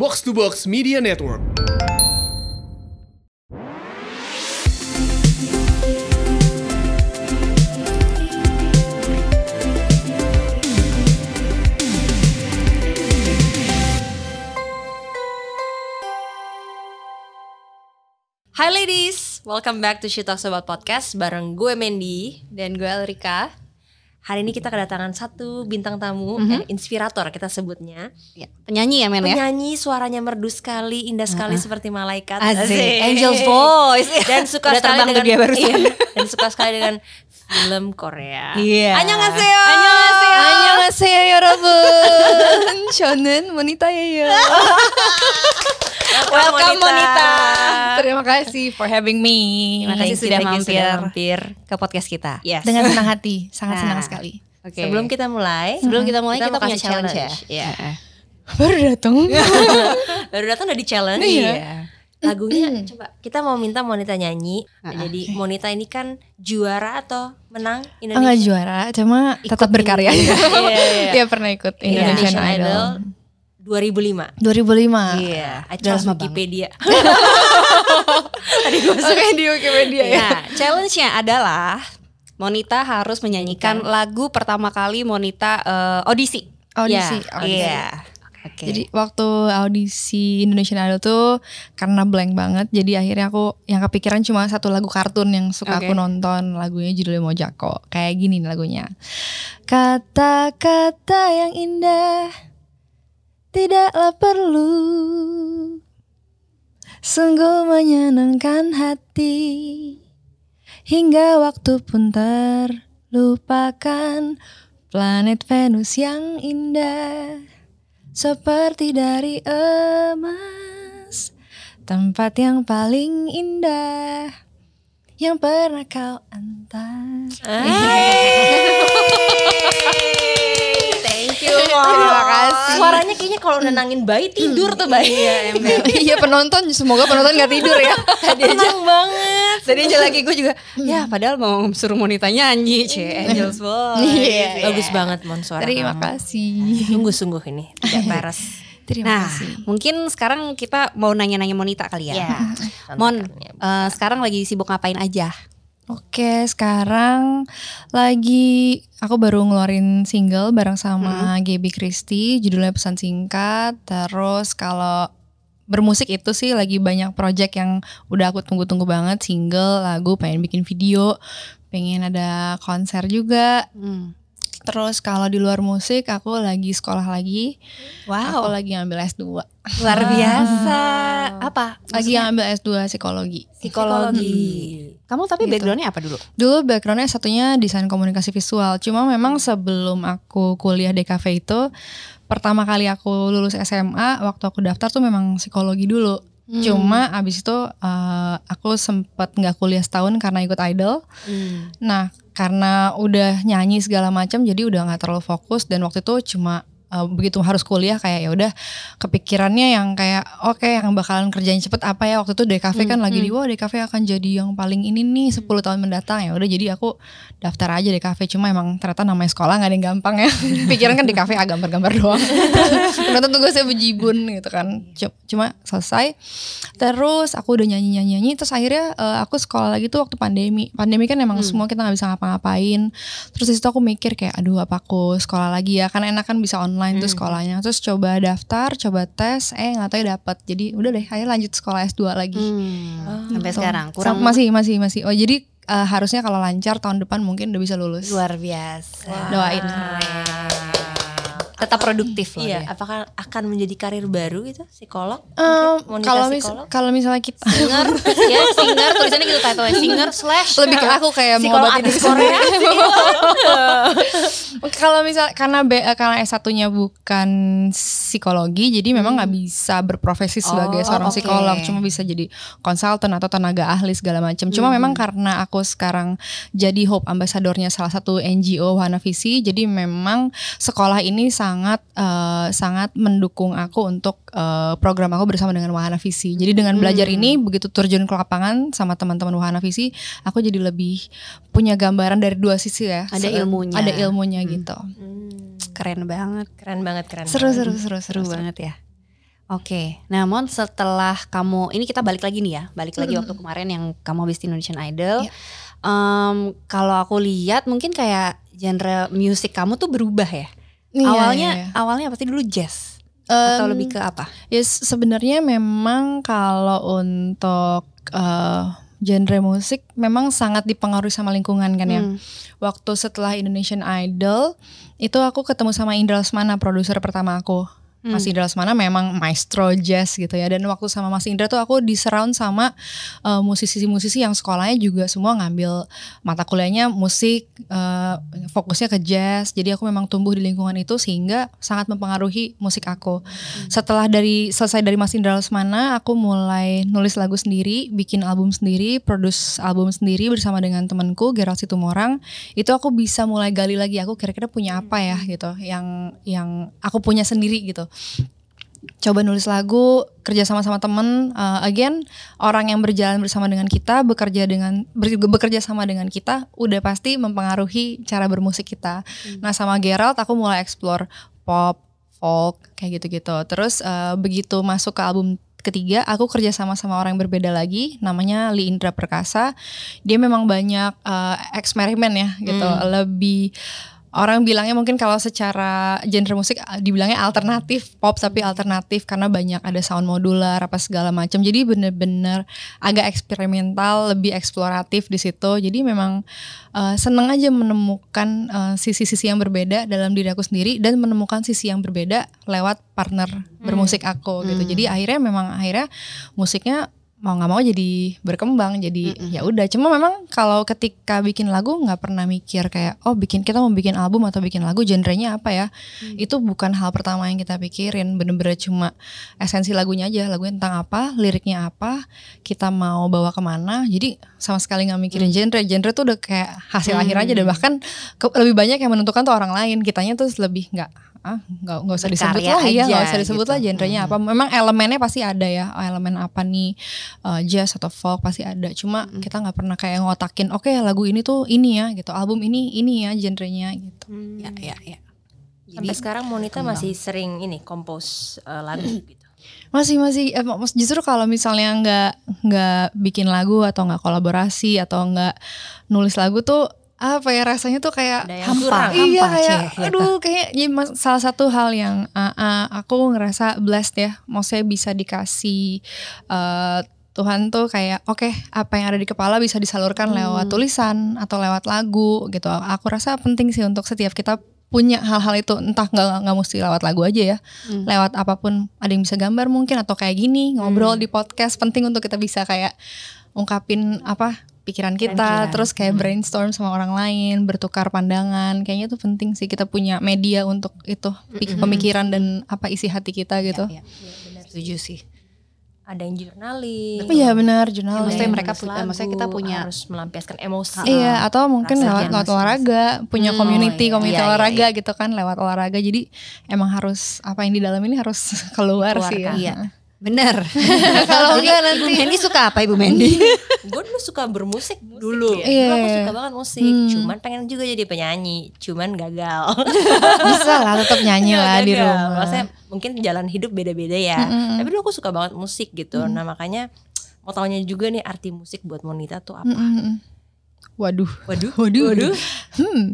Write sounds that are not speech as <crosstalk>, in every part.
Box to Box Media Network. Hai ladies, welcome back to She Talks About Podcast bareng gue Mandy dan gue Elrika. Hari ini kita kedatangan satu bintang tamu, Mhm. eh, inspirator kita sebutnya. Ya, penyanyi ya men ya. Penyanyi suaranya merdu sekali, indah sekali seperti malaikat. Asik. Angel's voice. <laughs> Dan suka Udah sekali terbang tuh dengan dia barusan. iya, <laughs> dan suka sekali dengan film Korea. Iya. Annyeonghaseyo. Annyeonghaseyo. 안녕하세요 여러분 저는 모니타예요 Welcome Monita. Terima kasih for having me Terima kasih sudah mampir, sudah mampir. ke podcast kita. Yes. Dengan senang hati, sangat Nah. senang sekali Oke. Sebelum kita mulai, Sebelum kita mulai kita, mau punya kasih challenge, ya. Iya. Heeh. Baru datang <laughs> Baru datang udah di challenge. Iya. Lagunya coba kita mau minta Monita nyanyi. Ah, Jadi Monita ini kan juara atau menang Enggak Indonesia juara, cuma tetap berkarya Iya, iya. <laughs> Dia pernah ikut Indonesian Indonesian Idol, Idol 2005. 2005 Iya, I Udah trust lama banget. Wikipedia. <laughs> Oke di Wikipedia ya Nah, challenge-nya adalah Monita harus menyanyikan lagu pertama kali Monita eh, audisi. Audisi, Iya, audisi. Iya. Oke. Jadi waktu audisi Indonesian Idol tuh karena blank banget Jadi akhirnya aku yang kepikiran cuma satu lagu kartun yang suka Oke. aku nonton Lagunya judulnya Mojako Kayak gini nih lagunya Kata-kata yang indah Tidaklah perlu Sungguh menyenangkan hati. Hingga waktu pun terlupakan. Planet Venus yang indah. Seperti dari emas. Tempat yang paling indah. Yang pernah kau antar. <laughs> Terima kasih. Suaranya kayaknya kalau nenangin bayi tidur tuh bayi. Iya, Iya penonton Semoga penonton gak tidur ya Tadi aja banget. Tadi aja lagi gue juga ya padahal mau suruh Monita nyanyi, C Angel's Voice. Iya, Bagus banget Mon suara Terima kasih Sungguh-sungguh ini tidak peres. Terima Nah, kasih mungkin sekarang kita mau nanya-nanya Monita kali ya. Iya. Mon, eh, sekarang lagi sibuk ngapain aja? Oke sekarang Lagi Aku baru ngeluarin single Bareng sama Gaby Christie Judulnya pesan singkat. Terus kalau bermusik itu sih lagi banyak project yang udah aku tunggu-tunggu banget single lagu pengen bikin video pengen ada konser juga. Hmm. terus kalau di luar musik aku lagi sekolah lagi. Aku lagi ngambil S2 luar biasa. <laughs> Apa? lagi ngambil S2 psikologi Psikologi. Kamu tapi Gitu. backgroundnya apa dulu? dulu backgroundnya satunya desain komunikasi visual cuma memang sebelum aku kuliah DKV itu pertama kali aku lulus SMA waktu aku daftar tuh memang psikologi dulu Hmm. cuma abis itu eh, aku sempet nggak kuliah setahun karena ikut idol Hmm. Nah, karena udah nyanyi segala macam, jadi udah nggak terlalu fokus dan waktu itu cuma uh, begitu harus kuliah kayak ya udah kepikirannya yang kayak oke yang bakalan kerjain cepet apa ya? Waktu itu DKV kan lagi di wah DKV akan jadi yang paling ini nih 10 tahun mendatang. Ya udah jadi aku daftar aja DKV cuma emang ternyata namanya sekolah nggak ada yang gampang ya. <laughs> Pikiran kan DKV ah gambar-gambar doang. <laughs> Ternyata tugasnya bejibun gitu kan. Cu- cuma selesai. Terus aku udah nyanyi nyanyi nyanyi terus akhirnya eh, aku sekolah lagi tuh waktu pandemi. Pandemi kan emang semua kita nggak bisa ngapa-ngapain. Terus di situ aku mikir kayak aduh apa aku sekolah lagi ya? Kan enak kan bisa online tuh sekolahnya. Terus coba daftar coba tes eh nggak tahu ya dapet. Jadi udah deh akhirnya lanjut sekolah S2 lagi. Hmm. Sampai Tuh. sekarang kurang masih masih masih. Oh jadi eh, harusnya kalau lancar tahun depan mungkin udah bisa lulus. Luar biasa. doain Tetap produktif loh Iya, dia. apakah akan menjadi karir baru gitu? Psikolog? Wanita kalau mis psikolog? kalau misalnya kita Singer, ya singer. Tulisannya gitu title singer slash lebih ke aku kayak diri artis Korea. <laughs> Kalau misal karena B, eh, karena S1-nya bukan psikologi jadi memang nggak bisa berprofesi sebagai Oh, seorang oke. psikolog. Cuma bisa jadi konsultan atau tenaga ahli segala macam. Cuma memang karena aku sekarang jadi hope ambasadornya salah satu NGO Wahana Visi jadi memang sekolah ini sangat eh, sangat mendukung aku untuk eh, program aku bersama dengan Wahana Visi jadi dengan belajar ini begitu terjun ke lapangan sama teman-teman Wahana Visi aku jadi lebih punya gambaran dari dua sisi ya Ada Se- ilmunya. ada ilmunya gitu Hmm, keren banget. keren banget, keren seru banget. seru seru seru, Seru seru. banget ya. Oke, nah Mon setelah kamu ini kita balik lagi nih ya, balik lagi waktu kemarin yang kamu habis di Indonesian Idol. Iya. Em, kalau aku lihat mungkin kayak genre musik kamu tuh berubah ya. Iya, awalnya iya, iya. awalnya pasti dulu jazz atau Em, lebih ke apa? Ya sebenarnya memang kalau untuk eh, genre musik memang sangat dipengaruhi sama lingkungan kan ya. Hmm. Waktu setelah Indonesian Idol itu aku ketemu sama Indra Lesmana produser pertama aku. Hmm. Mas Indra Lesmana memang maestro jazz gitu ya. Dan waktu sama Mas Indra tuh aku di surround sama eh, musisi-musisi yang sekolahnya juga semua ngambil mata kuliahnya musik eh, fokusnya ke jazz. Jadi aku memang tumbuh di lingkungan itu sehingga sangat mempengaruhi musik aku. Setelah dari selesai dari Mas Indra Lesmana aku mulai nulis lagu sendiri bikin album sendiri produce album sendiri bersama dengan temanku Gerald Situmorang. Itu aku bisa mulai gali lagi aku kira-kira punya apa ya gitu yang yang aku punya sendiri gitu coba nulis lagu kerja sama sama temen Uh, again orang yang berjalan bersama dengan kita bekerja dengan ber- bekerja sama dengan kita udah pasti mempengaruhi cara bermusik kita. Nah sama Gerald aku mulai explore pop folk kayak gitu-gitu. Terus uh, begitu masuk ke album ketiga aku kerja sama sama orang yang berbeda lagi namanya Lee Indra Perkasa. Dia memang banyak uh, eksperimen ya gitu. Lebih orang bilangnya mungkin kalau secara genre musik uh, dibilangnya alternatif pop tapi alternatif karena banyak ada sound modular apa segala macam. Jadi bener-bener agak eksperimental lebih eksploratif di situ. Jadi memang uh, seneng aja menemukan uh, sisi-sisi yang berbeda dalam diri aku sendiri dan menemukan sisi yang berbeda lewat partner bermusik aku gitu. Jadi akhirnya memang akhirnya musiknya mau nggak mau jadi berkembang jadi ya udah. Cuma memang kalau ketika bikin lagu nggak pernah mikir kayak oh bikin kita mau bikin album atau bikin lagu genrenya apa ya? Itu bukan hal pertama yang kita pikirin. Bener-bener cuma esensi lagunya aja lagunya tentang apa liriknya apa kita mau bawa ke mana. Jadi sama sekali nggak mikirin genre. Genre tuh udah kayak hasil akhir aja. Dan bahkan ke- lebih banyak yang menentukan tuh orang lain. Kitanya tuh lebih nggak ah nggak nggak usah disebut lah ya nggak usah disebut gitu. lah genrenya apa. Memang elemennya pasti ada ya elemen apa nih uh, jazz atau folk pasti ada. Cuma kita nggak pernah kayak ngotakin oke lagu ini tuh ini ya gitu. Album ini ini ya genrenya gitu. Ya, ya, ya. Sampai sekarang Monita masih sering ini kompos eh, lagu gitu. masih masih. Eh, justru kalau misalnya nggak nggak bikin lagu atau nggak kolaborasi atau nggak nulis lagu tuh apa ya rasanya tuh kayak Hampa, iya hampa, kayak Ceh, gitu. aduh kayak ya, salah satu hal yang uh, uh, aku ngerasa blessed ya. Maksudnya bisa dikasih uh, Tuhan tuh kayak oke apa yang ada di kepala bisa disalurkan lewat tulisan atau lewat lagu gitu. Aku rasa penting sih untuk setiap kita punya hal-hal itu. Entah nggak nggak mesti lewat lagu aja ya. Lewat apa pun ada yang bisa gambar mungkin atau kayak gini ngobrol di podcast. Penting untuk kita bisa kayak ungkapin apa pikiran kita terus kayak brainstorm sama orang lain bertukar pandangan kayaknya itu penting sih kita punya media untuk itu pik- pemikiran dan apa isi hati kita gitu Ya, Setuju sih. Ada yang jurnaling. iya benar ada jurnal maksudnya mereka nulis pu- eh, maksudnya kita punya- harus melampiaskan emosi. Iya atau mungkin lewat, lewat olahraga punya Hmm, community iya, community iya, iya, olahraga gitu kan lewat olahraga jadi emang harus apa yang di dalam ini harus <laughs> keluar sih ya. Keluarkan. Iya. Bener. <laughs> Kalau Jadi, enggak nanti Ibu Mendy suka apa Ibu Mendy? <laughs> gue dulu suka bermusik dulu. Iya, Dulu aku iya. suka banget musik. Cuman pengen juga jadi penyanyi. Cuman gagal. <laughs> bisa lah tetap nyanyi Iya, lah di gagal. rumah. Maksudnya mungkin jalan hidup beda-beda ya. Tapi dulu aku suka banget musik gitu. Nah makanya mau taunya juga nih arti musik buat Monita tuh apa? Mm-mm. Waduh. <laughs> Waduh. Waduh. Hmm.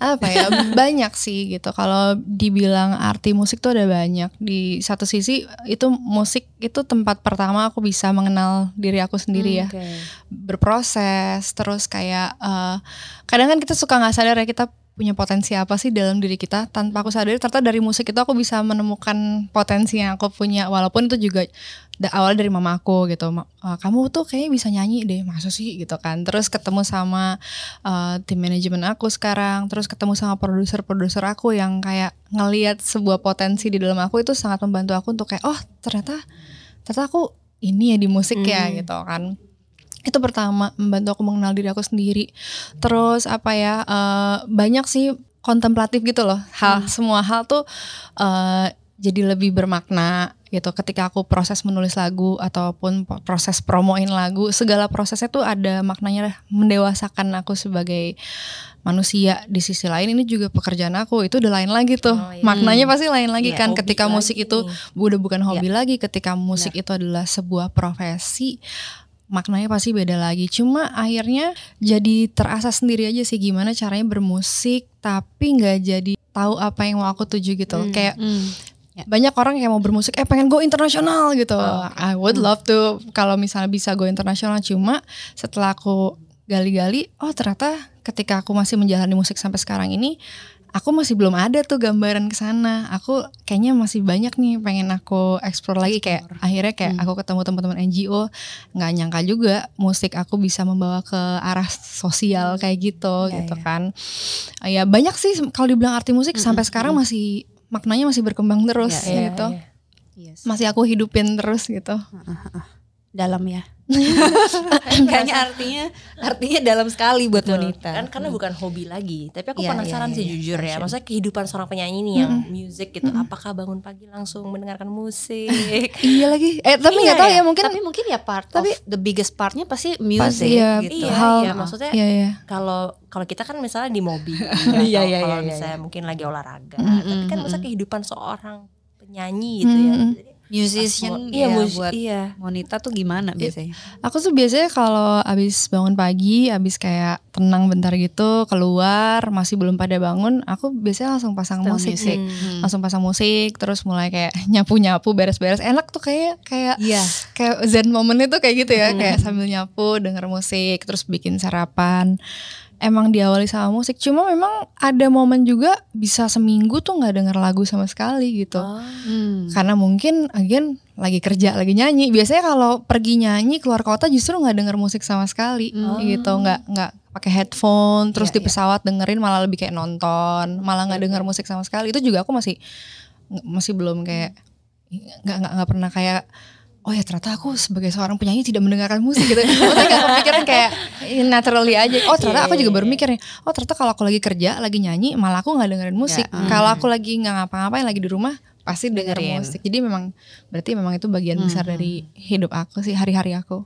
Apa ya? <laughs> Banyak sih gitu. Kalau dibilang arti musik tuh ada banyak. Di satu sisi itu musik itu tempat pertama aku bisa mengenal diri aku sendiri ya. Oke. Berproses terus kayak eh, kadang kan kita suka nggak sadar ya kita punya potensi apa sih dalam diri kita tanpa aku sadari? Ternyata dari musik itu aku bisa menemukan potensi yang aku punya walaupun itu juga da- awal dari mama aku gitu. "Ah, kamu tuh kayaknya bisa nyanyi deh masa sih? Gitu kan. Terus ketemu sama eh, tim manajemen aku sekarang terus ketemu sama produser-produser aku yang kayak ngelihat sebuah potensi di dalam aku itu sangat membantu aku untuk kayak oh ternyata ternyata aku ini ya di musik ya gitu kan itu pertama membantu aku mengenal diri aku sendiri. Terus apa ya eh, banyak sih kontemplatif gitu loh. Hal semua hal tuh eh, jadi lebih bermakna gitu. Ketika aku proses menulis lagu ataupun proses promoin lagu segala prosesnya tuh ada maknanya lah, mendewasakan aku sebagai manusia. Di sisi lain ini juga pekerjaan aku. Itu udah lain lagi tuh. Oh, iya. maknanya pasti lain lagi Iya, kan. ketika lagi. musik itu nih. udah bukan hobi lagi. Ketika musik itu adalah sebuah profesi maknanya pasti beda lagi. Cuma akhirnya jadi terasa sendiri aja sih gimana caranya bermusik tapi nggak jadi tahu apa yang mau aku tuju gitu. Hmm. kayak Hmm. banyak orang yang mau bermusik eh pengen go internasional gitu. Oh, I would love to kalau misalnya bisa go internasional. Cuma setelah aku gali-gali oh ternyata ketika aku masih menjalani musik sampai sekarang ini aku masih belum ada tuh gambaran ke sana aku kayaknya masih banyak nih pengen aku explore lagi kayak akhirnya kayak Hmm. aku ketemu teman-teman NGO nggak nyangka juga musik aku bisa membawa ke arah sosial kayak gitu Ya, gitu ya. kan ya banyak sih kalau dibilang arti musik Mm, sampai sekarang mm. masih maknanya masih berkembang terus Ya, Iya, gitu iya. Yes. masih aku hidupin terus gitu dalam ya. <laughs> Kayaknya artinya artinya dalam sekali buat Betul. wanita. Kan karena bukan hobi lagi. Tapi aku Iya, penasaran iya, sih iya, jujur ya. Maksudnya kehidupan seorang penyanyi nih yang music gitu. Apakah bangun pagi langsung mendengarkan musik? <laughs> iya lagi eh tapi Iya, nggak tahu iya. ya mungkin tapi mungkin ya part tapi- of the biggest partnya pasti pasti music ya gitu. Iya, hal iya, maksudnya iya iya kalau kalau kita kan misalnya di mobil <laughs> Iya, atau iya, kalau iya, misalnya mungkin lagi olahraga Mm, tapi kan mm, masa kehidupan seorang penyanyi gitu ya Mm, Jadi, musician iya, ya mus- buat iya wanita tuh gimana biasanya? aku tuh biasanya kalau abis bangun pagi abis kayak tenang bentar gitu keluar masih belum pada bangun aku biasanya langsung pasang musik music. sih Hmm. langsung pasang musik terus mulai kayak <laughs> nyapu nyapu beres beres enak tuh kayak kayak Iya. kayak zen momennya tuh kayak gitu ya Hmm. kayak sambil nyapu denger musik terus bikin sarapan emang diawali sama musik cuma memang ada momen juga bisa seminggu tuh nggak denger lagu sama sekali gitu Oh. Hmm. karena mungkin again lagi kerja lagi nyanyi biasanya kalau pergi nyanyi keluar kota justru nggak denger musik sama sekali Hmm. gitu nggak nggak pakai headphone terus Iya, di iya. pesawat dengerin malah lebih kayak nonton malah nggak denger musik sama sekali itu juga aku masih masih belum kayak nggak nggak nggak pernah kayak oh ya ternyata aku sebagai seorang penyanyi tidak mendengarkan musik gitu <laughs> maksudnya nggak kepikiran kayak naturally aja oh ternyata Iya, aku juga iya, baru iya. mikir nih oh ternyata kalau aku lagi kerja lagi nyanyi malah aku nggak dengerin musik Ya, kalau hmm. aku lagi nggak ngapa-ngapain lagi di rumah pasti denger Dengerin. musik jadi memang berarti memang itu bagian besar Hmm. dari hidup aku sih hari-hari aku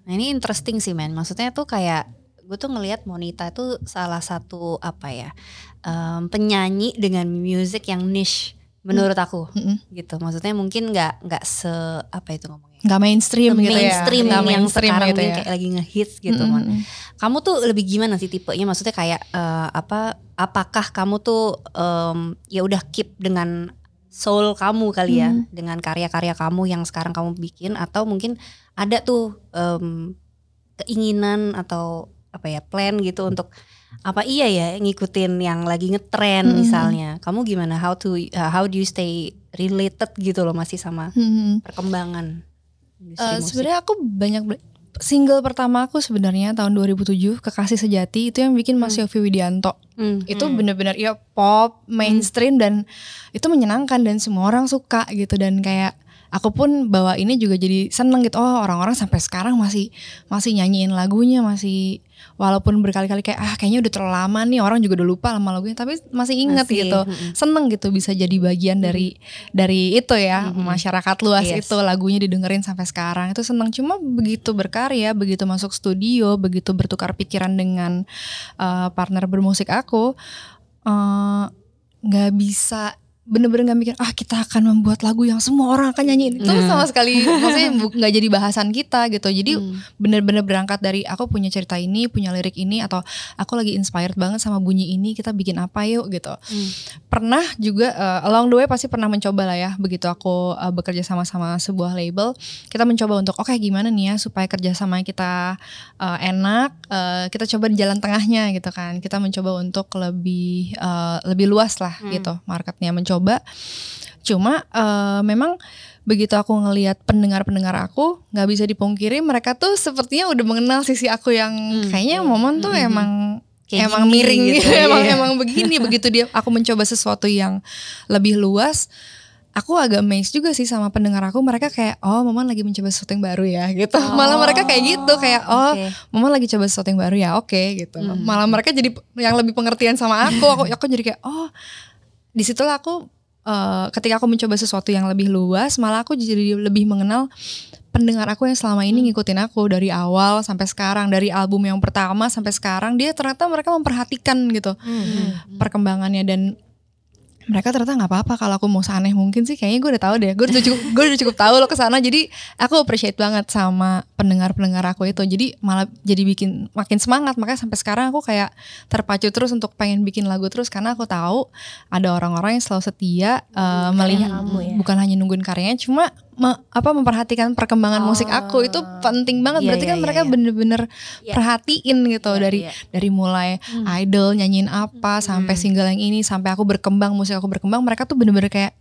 Nah ini interesting sih men. Maksudnya tuh kayak gue tuh ngelihat Monita itu salah satu apa ya em, penyanyi dengan music yang niche menurut aku Mm-mm. gitu. Maksudnya mungkin nggak nggak se apa itu ngomongnya nggak mainstream gitu ya mainstream Nggak yang mainstream sekarang gitu ya. kayak lagi ngehits gitu. Mm-mm. Kamu tuh lebih gimana sih tipenya? Maksudnya kayak eh, apa? Apakah kamu tuh em, ya udah keep dengan soul kamu kali ya, Hmm. dengan karya-karya kamu yang sekarang kamu bikin, atau mungkin ada tuh em, keinginan atau apa ya plan gitu untuk apa iya ya ngikutin yang lagi ngetren Hmm. misalnya. Kamu gimana? How to uh, how do you stay related gitu loh masih sama Mm-mm. perkembangan musik? sebenarnya aku banyak single pertama aku sebenarnya tahun 2007 Kekasih Sejati itu yang bikin Mas Hmm. Yofi Widianto Hmm. itu Hmm. bener-bener ya pop mainstream dan itu menyenangkan dan semua orang suka gitu dan kayak aku pun bawa ini juga jadi seneng gitu oh orang-orang sampai sekarang masih masih nyanyiin lagunya masih walaupun berkali-kali kayak ah kayaknya udah terlalu lama nih orang juga udah lupa sama lagunya tapi masih inget Masih, gitu mm-mm. seneng gitu bisa jadi bagian dari dari itu ya Mhm. masyarakat luas Yes. itu lagunya didengerin sampai sekarang itu seneng cuma begitu berkarya begitu masuk studio begitu bertukar pikiran dengan uh, partner bermusik aku eh, nggak bisa bener-bener nggak mikir ah kita akan membuat lagu yang semua orang akan nyanyiin itu Hmm. sama sekali maksudnya nggak jadi bahasan kita gitu jadi Hmm. bener-bener berangkat dari aku punya cerita ini punya lirik ini atau aku lagi inspired banget sama bunyi ini kita bikin apa yuk gitu Hmm. pernah juga uh, along the way pasti pernah mencoba lah ya begitu aku uh, bekerja sama sama sebuah label kita mencoba untuk oke gimana nih ya supaya kerjasama kita uh, enak uh, kita coba di jalan tengahnya gitu kan kita mencoba untuk lebih uh, lebih luas lah Hmm. gitu marketnya mencoba cuma uh, memang begitu aku ngelihat pendengar-pendengar aku nggak bisa dipungkiri mereka tuh sepertinya udah mengenal sisi aku yang Hmm, kayaknya momen tuh Mhm. emang Kayak emang gini miring gitu, gitu, emang iya. emang begini begitu dia aku mencoba sesuatu yang lebih luas aku agak amazed juga sih sama pendengar aku mereka kayak oh Maman lagi mencoba sesuatu yang baru ya gitu malah mereka kayak gitu kayak oh Oke. Maman lagi coba sesuatu yang baru ya oke gitu Hmm. malah mereka jadi yang lebih pengertian sama aku aku aku jadi kayak oh di situlah aku eh, ketika aku mencoba sesuatu yang lebih luas, malah aku jadi lebih mengenal pendengar aku yang selama ini ngikutin aku dari awal sampai sekarang, dari album yang pertama sampai sekarang, dia ternyata mereka memperhatikan gitu perkembangannya. Dan mereka ternyata nggak apa-apa kalau aku mau seaneh mungkin sih kayaknya gue udah tahu deh. Gue udah cukup gue udah cukup tahu lo ke sana jadi aku appreciate banget sama pendengar pendengar aku itu. Jadi malah jadi bikin makin semangat. Makanya sampai sekarang aku kayak terpacu terus untuk pengen bikin lagu terus. Karena aku tahu ada orang-orang yang selalu setia uh, melihat ya. bukan hanya nungguin karyanya cuma me- apa memperhatikan perkembangan musik aku itu penting banget Iya, berarti iya, kan iya, mereka iya. bener-bener Iya. perhatiin gitu Iya, dari iya. dari mulai idol nyanyiin apa sampai single yang ini sampai aku berkembang musik aku berkembang mereka tuh bener-bener kayak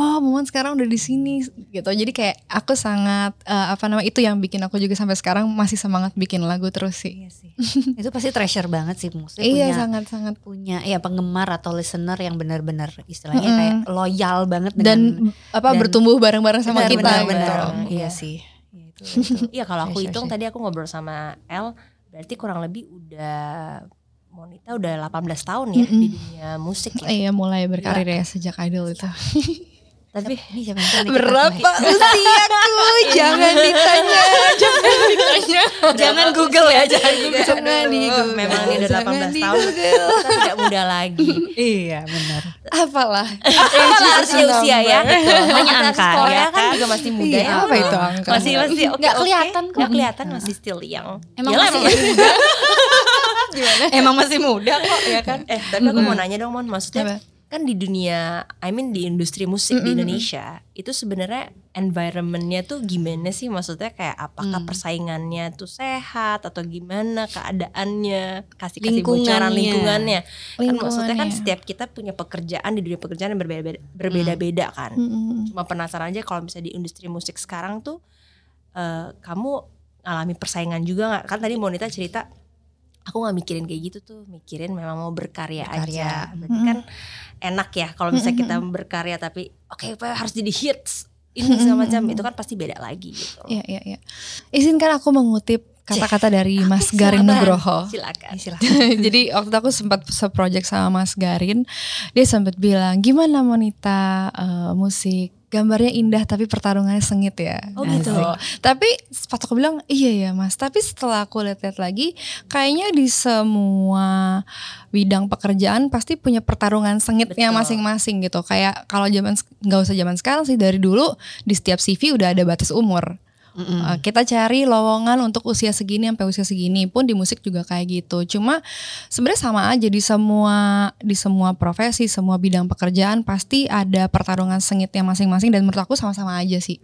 oh momen sekarang udah di sini gitu jadi kayak aku sangat eh, apa nama itu yang bikin aku juga sampai sekarang masih semangat bikin lagu terus sih Iya sih. itu pasti treasure banget sih maksudnya iya punya sangat sangat punya ya penggemar atau listener yang benar-benar istilahnya Mm-mm. kayak loyal banget dengan dan apa dan- bertumbuh bareng-bareng sama Benar, kita benar, gitu. benar. gitu. Iya sih. Ya, itu, itu. Iya kalau aku Iya, hitung iya. tadi aku ngobrol sama El berarti kurang lebih udah Monita udah 18 tahun ya Mm-mm. di dunia musik ya. Iya mulai berkarir ya sejak idol itu. <laughs> Tapi Ini siapa yang Berapa usiaku? Jangan <laughs> ditanya, jangan ditanya. Jangan Google ya, jangan Google. Jangan di Google. Memang ini udah 18 Jangan di tahun kita tidak muda lagi. Iya benar. Apalah. Usia usia ya. Hanya angka, ya kan kan? juga masih muda Iya, ya. apa itu angka? Masih masih oke. Nggak oke. kelihatan kok. Nggak kelihatan masih still young. Emang masih muda. Gimana? Emang masih muda kok ya kan? Eh tapi aku mau nanya dong Mon Maksudnya? Kan di dunia I mean di industri musik di Indonesia Itu sebenarnya environmentnya tuh gimana sih? Maksudnya kayak apakah persaingannya tuh sehat Atau gimana keadaannya? Kasih-kasih bocoran Lingkungannya. lingkungannya Kan maksudnya kan setiap kita punya pekerjaan Di dunia pekerjaan yang berbeda-beda berbeda-beda kan. Mm-mm. Cuma penasaran aja kalau misalnya di industri musik sekarang tuh eh, Kamu alami persaingan juga nggak? Kan tadi Monita cerita aku nggak mikirin kayak gitu tuh mikirin memang mau berkarya, Berkarya. aja berarti kan enak ya kalau misalnya kita berkarya tapi oke Pak, harus jadi hits ini segala macam itu kan pasti beda lagi gitu Iya, iya, iya. Izinkan aku mengutip kata-kata dari Mas Oke, Garin silakan. Nugroho. silakan <laughs> Jadi waktu aku sempat seproject sama Mas Garin, dia sempat bilang, gimana Monita eh, musik gambarnya indah tapi pertarungannya sengit ya. Oh, gitu. Tapi pas aku bilang iya ya Mas. Tapi setelah aku lihat-lihat lagi, kayaknya di semua bidang pekerjaan pasti punya pertarungan sengitnya masing-masing gitu. Kayak kalau zaman nggak usah zaman sekarang sih dari dulu di setiap CV udah ada batas umur. Uh, kita cari lowongan untuk usia segini sampai usia segini pun di musik juga kayak gitu. Cuma sebenarnya sama aja di semua di semua profesi, semua bidang pekerjaan pasti ada pertarungan sengitnya masing-masing dan menurut aku sama-sama aja sih.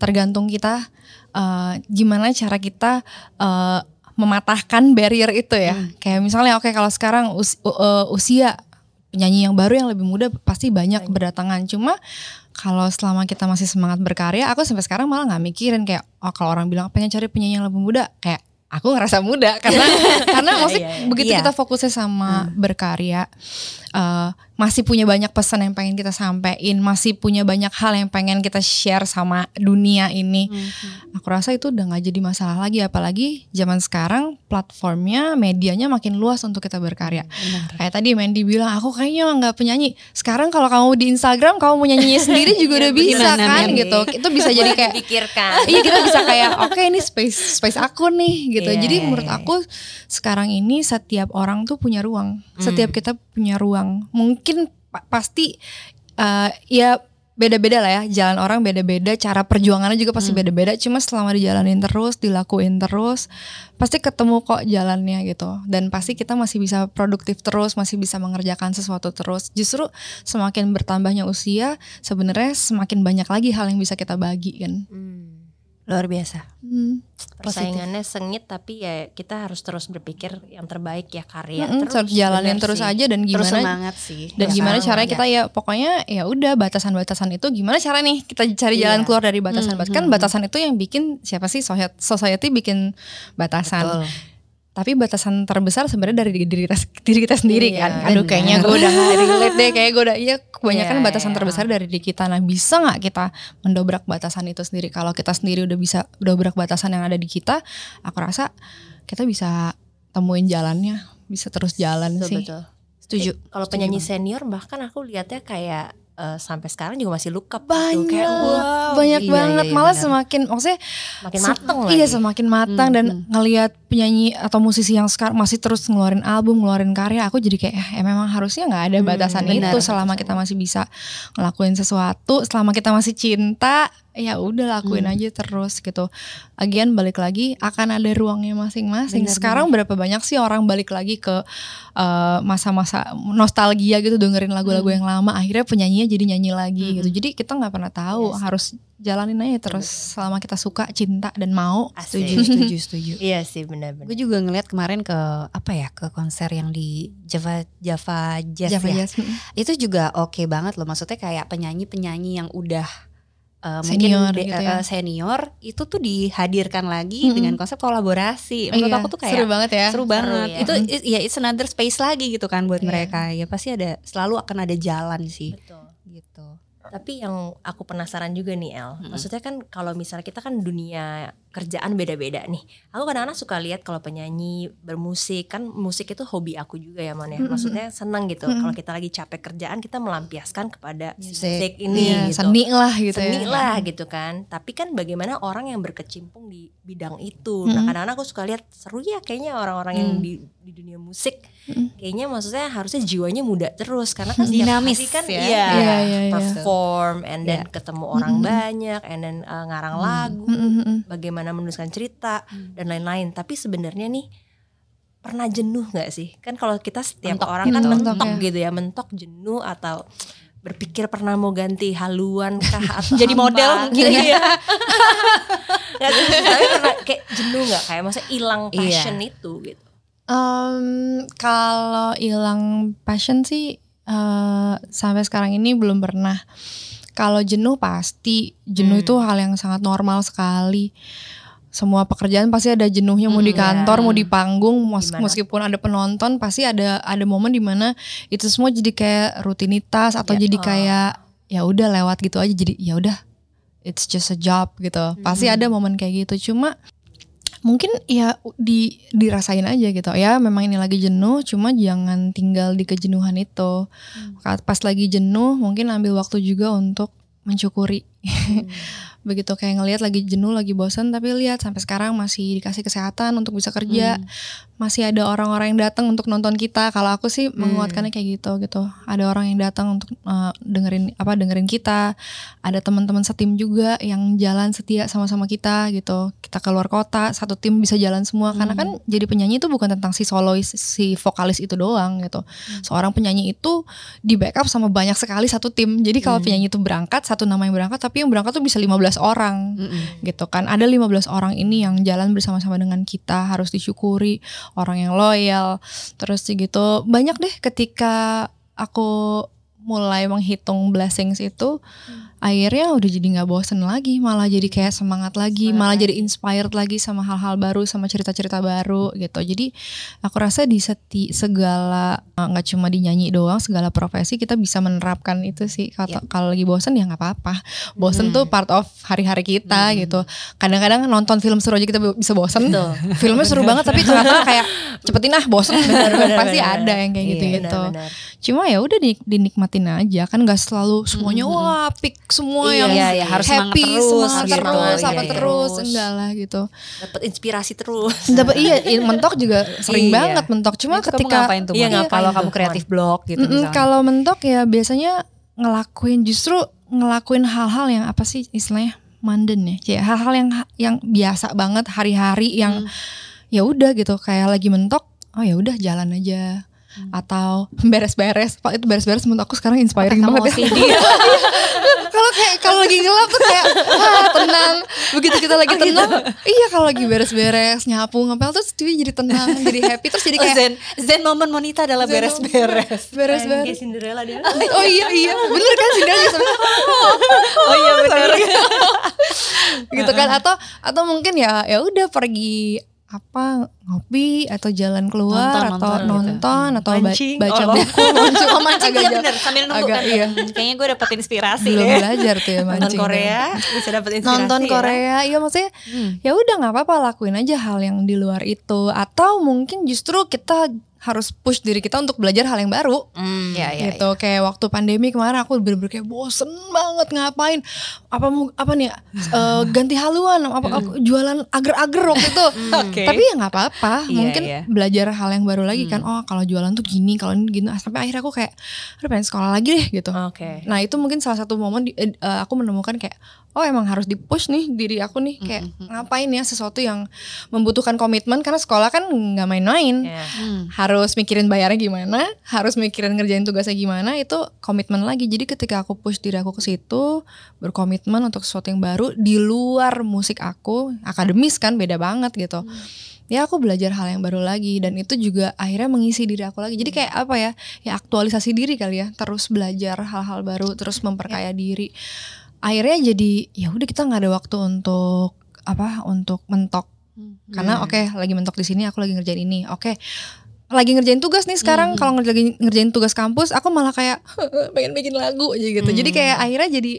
Tergantung kita uh, gimana cara kita uh, mematahkan barrier itu ya. Kayak misalnya oke kalau sekarang us- uh, usia penyanyi yang baru yang lebih muda pasti banyak berdatangan. Cuma kalau selama kita masih semangat berkarya, aku sampai sekarang malah nggak mikirin kayak oh kalau orang bilang pengen cari penyanyi yang lebih muda, kayak aku ngerasa muda karena <laughs> karena musik iya, iya. begitu Iya. kita fokusnya sama berkarya, eh, masih punya banyak pesan yang pengen kita sampaikan, masih punya banyak hal yang pengen kita share sama dunia ini. Aku rasa itu udah nggak jadi masalah lagi, apalagi zaman sekarang platformnya, medianya makin luas untuk kita berkarya. Kayak tadi Mandy bilang, aku kayaknya nggak penyanyi. Sekarang kalau kamu di Instagram, kamu mau nyanyi <laughs> sendiri juga udah bisa Gimana, kan Mandy? gitu. Itu bisa <laughs> jadi kayak pikirkan Iya kita bisa kayak oke ini space space aku nih gitu. Iya, Jadi iya, menurut iya. aku sekarang ini setiap orang tuh punya ruang. Setiap kita punya ruang. Mungkin pa- pasti eh, ya beda-beda lah ya. Jalan orang beda-beda, cara perjuangannya juga pasti beda-beda. Cuma selama dijalanin terus, dilakuin terus, pasti ketemu kok jalannya gitu. Dan pasti kita masih bisa produktif terus, masih bisa mengerjakan sesuatu terus. Justru semakin bertambahnya usia, sebenarnya semakin banyak lagi hal yang bisa kita bagi kan. Hmm, Luar biasa. Hmm. persaingannya sengit tapi ya kita harus terus berpikir yang terbaik ya karya Mm-mm, terus jalanin terus sih. aja dan Terus gimana semangat sih. dan Ya gimana caranya Ya. kita ya pokoknya ya udah batasan-batasan itu gimana cara nih kita cari jalan Iya. keluar dari batasan batasan kan batasan itu yang bikin siapa sih society, society bikin batasan Betul. Tapi batasan terbesar sebenarnya dari diri kita, diri kita sendiri Iya, kan aduh benar. kayaknya <laughs> gue udah gak relate deh kayak gue udah iya kebanyakan Iya, batasan iya. terbesar dari diri kita nah bisa nggak kita mendobrak batasan itu sendiri kalau kita sendiri udah bisa dobrak batasan yang ada di kita aku rasa kita bisa temuin jalannya bisa terus jalan betul sih betul Setuju. kalau penyanyi senior bahkan aku lihatnya kayak eh, sampai sekarang juga masih look up gitu. banyak kayak wow banyak iya, banget iya, malah benar. semakin maksudnya makin se- mateng iya semakin matang Hmm, dan hmm. ngelihat penyanyi atau musisi yang sekarang masih terus ngeluarin album ngeluarin karya aku jadi kayak eh, memang harusnya nggak ada Hmm, batasan benar. itu selama kita masih bisa ngelakuin sesuatu selama kita masih cinta ya udah lakuin Hmm. aja terus gitu Again balik lagi akan ada ruangnya masing-masing sekarang berapa banyak sih orang balik lagi ke eh, masa-masa nostalgia gitu dengerin lagu-lagu Hmm. yang lama akhirnya penyanyinya jadi nyanyi lagi Hmm. gitu jadi kita nggak pernah tahu Yes. harus jalanin aja terus selama kita suka cinta dan mau Asik. Setuju, setuju, setuju. <laughs> iya sih benar-benar Gue juga ngeliat kemarin ke apa ya ke konser yang di Java Java Jazz Java ya. Jazz. Itu juga oke banget loh. Maksudnya kayak penyanyi-penyanyi yang udah uh, Senior mungkin gitu ya. uh, senior itu tuh dihadirkan lagi Mm-mm. dengan konsep kolaborasi. Menurut Iya, aku tuh kayak seru banget ya seru banget. ya. Itu i- ya it's another space lagi gitu kan buat Iya. mereka. Ya pasti ada selalu akan ada jalan sih betul gitu. Tapi yang aku penasaran juga nih El, Mm-mm. maksudnya kan kalau misalnya kita kan dunia kerjaan beda-beda nih. Aku kadang-kadang suka lihat kalau penyanyi bermusik kan musik itu hobi aku juga ya Mon ya. Maksudnya senang gitu. Mm-mm. Kalau kita lagi capek kerjaan kita melampiaskan kepada si Musik. musik ini Iya, gitu. seni lah gitu Seni ya lah gitu kan. Tapi kan bagaimana orang yang berkecimpung di bidang itu. Nah Mm-mm. kadang-kadang aku suka lihat seru ya kayaknya orang-orang yang Mm. di, di dunia musik. Mm. Kayaknya maksudnya harusnya jiwanya muda terus karena kan Dinamis kan ya. iya, Iya, iya, iya. perform and then ketemu orang Mm-mm. banyak and then uh, ngarang Mm. lagu, Mm, mm, mm. bagaimana menuliskan cerita Mm. dan lain-lain. Tapi sebenarnya nih pernah jenuh nggak sih? Kan kalau kita setiap Mentok orang kan mentok Mentok ya. gitu ya, mentok jenuh atau berpikir pernah mau ganti haluan kah <laughs> atau Jadi apa model gitu. mungkin ya. Iya. <laughs> <laughs> Nggak tapi pernah kayak jenuh nggak kayak maksudnya hilang Iya. passion itu gitu. Em, kalau hilang passion sih eh, sampai sekarang ini belum pernah. Kalau jenuh pasti jenuh Hmm. itu hal yang sangat normal sekali. Semua pekerjaan pasti ada jenuhnya mau di Hmm, kantor, ya. mau di panggung, meskipun ada penonton pasti ada ada momen di mana itu semua jadi kayak rutinitas atau Ya. jadi Oh. kayak ya udah lewat gitu aja jadi ya udah it's just a job gitu. Pasti Hmm. ada momen kayak gitu. Cuma mungkin ya di dirasain aja gitu. Ya memang ini lagi jenuh cuma jangan tinggal di kejenuhan itu. Ka- pas lagi jenuh mungkin ambil waktu juga untuk mencukuri <laughs> begitu kayak ngelihat lagi jenuh lagi bosan tapi lihat sampai sekarang masih dikasih kesehatan untuk bisa kerja. Hmm. masih ada orang-orang yang datang untuk nonton kita. Kalau aku sih menguatkannya kayak gitu gitu. Ada orang yang datang untuk uh, dengerin apa dengerin kita. Ada teman-teman setim juga yang jalan setia sama-sama kita gitu. Kita keluar kota satu tim bisa jalan semua. Karena kan jadi penyanyi itu bukan tentang si solois si vokalis itu doang gitu. Seorang penyanyi itu di backup sama banyak sekali satu tim. Jadi kalau Hmm. penyanyi itu berangkat satu nama yang berangkat tapi yang berangkat tuh bisa 15 orang Mm-mm. gitu kan ada 15 orang ini yang jalan bersama-sama dengan kita harus disyukuri orang yang loyal terus gitu banyak deh ketika aku mulai menghitung blessings itu akhirnya udah jadi nggak bosen lagi malah jadi kayak semangat lagi Semangat malah lagi. jadi inspired lagi sama hal-hal baru sama cerita-cerita baru gitu jadi aku rasa di seti segala eh, nggak cuma dinyanyi doang segala profesi kita bisa menerapkan itu sih kalau kalau lagi bosen ya nggak apa-apa bosen Hmm. tuh part of hari-hari kita Hmm. gitu kadang-kadang nonton film seru aja kita bisa bosen Betul. filmnya seru banget tapi tengah-tengah kayak cepetin ah bosen Benar, pasti benar, ada yang kayak Iya, gitu gitu Benar-benar. cuma ya udah di- dinikmatin aja kan nggak selalu semuanya Mm-mm. wah pick semua Iya, yang iya, iya, harus happy terus semangat gitu. terus Iya, apa iya. terus Terus. enggak lah gitu Dapat inspirasi terus. dapat iya mentok juga sering Iya. banget mentok cuma Itu kamu ketika ngapain tuh Iya, ngapain kalau kamu kreatif blog gitu Mm-mm, misalnya. kalau mentok ya biasanya ngelakuin justru ngelakuin hal-hal yang apa sih istilahnya manden ya kayak hal-hal yang yang biasa banget hari-hari yang Hmm. ya udah gitu kayak lagi mentok oh ya udah jalan aja Hmm. atau beres-beres Pak itu beres-beres menurut aku sekarang inspiring Kamu banget ya <laughs> kalau kayak kalau lagi gelap tuh kayak ah tenang begitu kita lagi Oh, gitu? tenang iya kalau lagi beres-beres nyapu ngepel terus dia jadi tenang jadi happy terus jadi Oh, kayak zen zen momen Monita adalah beres-beres. <laughs> beres-beres Kayak Cinderella dia. oh iya iya bener kan sih dia bisa Oh iya benar. <laughs> gitu kan atau atau mungkin ya ya udah pergi apa ngopi atau jalan keluar Nonton, atau nonton gitu. nonton atau ba- Mancing. baca Oh. buku <laughs> mancing Oh mancing Agak iya bener sambil nunggu agak kan. iya Kayaknya gue dapet inspirasi belum deh. belajar tuh ya Nonton mancing Korea bisa dapat inspirasi. nonton ya. Korea iya maksudnya Hmm. ya udah nggak apa-apa lakuin aja hal yang di luar itu atau mungkin justru kita harus push diri kita untuk belajar hal yang baru. Hmm. Iya, iya, gitu. kayak waktu pandemi kemarin aku bener-bener kayak bosen banget ngapain. Apa mau apa nih eh, ganti haluan apa aku jualan agar-agar waktu itu. <laughs> Oke. tapi ya nggak apa-apa. Iya, mungkin iya. belajar hal yang baru lagi kan oh kalau jualan tuh gini kalau ini gini. Sampai akhirnya aku kayak aduh pengen sekolah lagi deh gitu. Oke. Nah itu mungkin salah satu momen di- eh, aku menemukan kayak oh emang harus di push nih diri aku nih kayak ngapain ya sesuatu yang membutuhkan komitmen karena sekolah kan nggak main-main. Ya. Hmm. harus mikirin bayarnya gimana harus mikirin ngerjain tugasnya gimana itu komitmen lagi. Jadi ketika aku push diri aku ke situ berkomitmen untuk sesuatu yang baru di luar musik aku akademis kan beda banget gitu. Ya aku belajar hal yang baru lagi dan itu juga akhirnya mengisi diri aku lagi. Jadi kayak apa ya ya aktualisasi diri kali ya terus belajar hal-hal baru terus memperkaya diri akhirnya jadi ya udah kita nggak ada waktu untuk apa untuk mentok. Karena oke lagi mentok di sini aku lagi ngerjain ini. Oke lagi ngerjain tugas nih sekarang. Kalau ngerjain ngerjain tugas kampus aku malah kayak <laughs> pengen bikin lagu aja gitu. Jadi kayak akhirnya jadi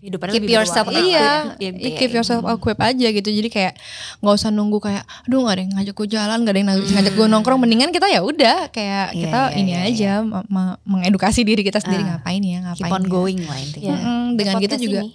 Hidupannya Keep yourself berwarna. up. iya Iya, iya, keep yourself equipped aja gitu jadi kayak nggak usah nunggu kayak aduh nggak ada yang ngajak gue jalan nggak ada yang ngajak, ngajak gue nongkrong mendingan kita ya udah kayak Iya, kita iya, ini iya, aja me- me- mengedukasi diri kita sendiri Ah. ngapain ya ngapain Keep on ya. going lah intinya. Mm-mm, dengan gitu juga ini.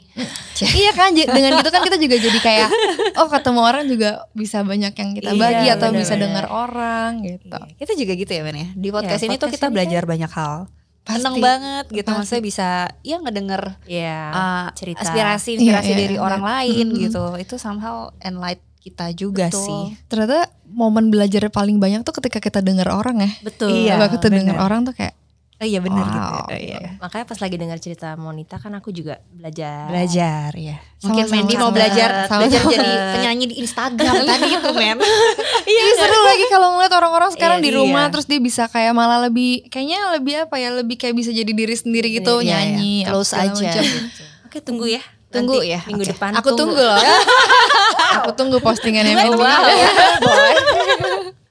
iya kan dengan gitu kan kita juga jadi kayak <laughs> oh ketemu orang juga bisa banyak yang kita Iya, bagi atau benar, bisa dengar orang gitu Iya, Kita juga gitu ya Ben ya. Di podcast Ya, ini tuh kita ini belajar banyak hal. Pasti. Seneng banget gitu Pasti. maksudnya bisa ya ngedenger Iya. uh, cerita. aspirasi inspirasi Iya, iya, dari iya. orang lain gitu. Itu somehow enlight kita juga Betul. sih. ternyata momen belajar paling banyak tuh ketika kita dengar orang ya Betul. Iya. Kalau kita dengar orang tuh kayak Oh iya benar Wow. gitu. Oh, iya. Makanya pas lagi dengar cerita Monita kan aku juga belajar. Belajar ya. Mungkin Sama-sama. Mandy mau belajar Sama-sama. belajar jadi penyanyi di Instagram <laughs> tadi itu men. <laughs> Iya seru lagi kalau ngeliat orang-orang sekarang Iya, di rumah iya. terus dia bisa kayak malah lebih kayaknya lebih apa ya lebih kayak bisa jadi diri sendiri gitu Iya, iya. nyanyi apa Close aja. macam. <laughs> Oke tunggu ya. Tunggu Nanti ya, Minggu oke. depan. Aku tunggu loh. Aku tunggu postingannya Mandy.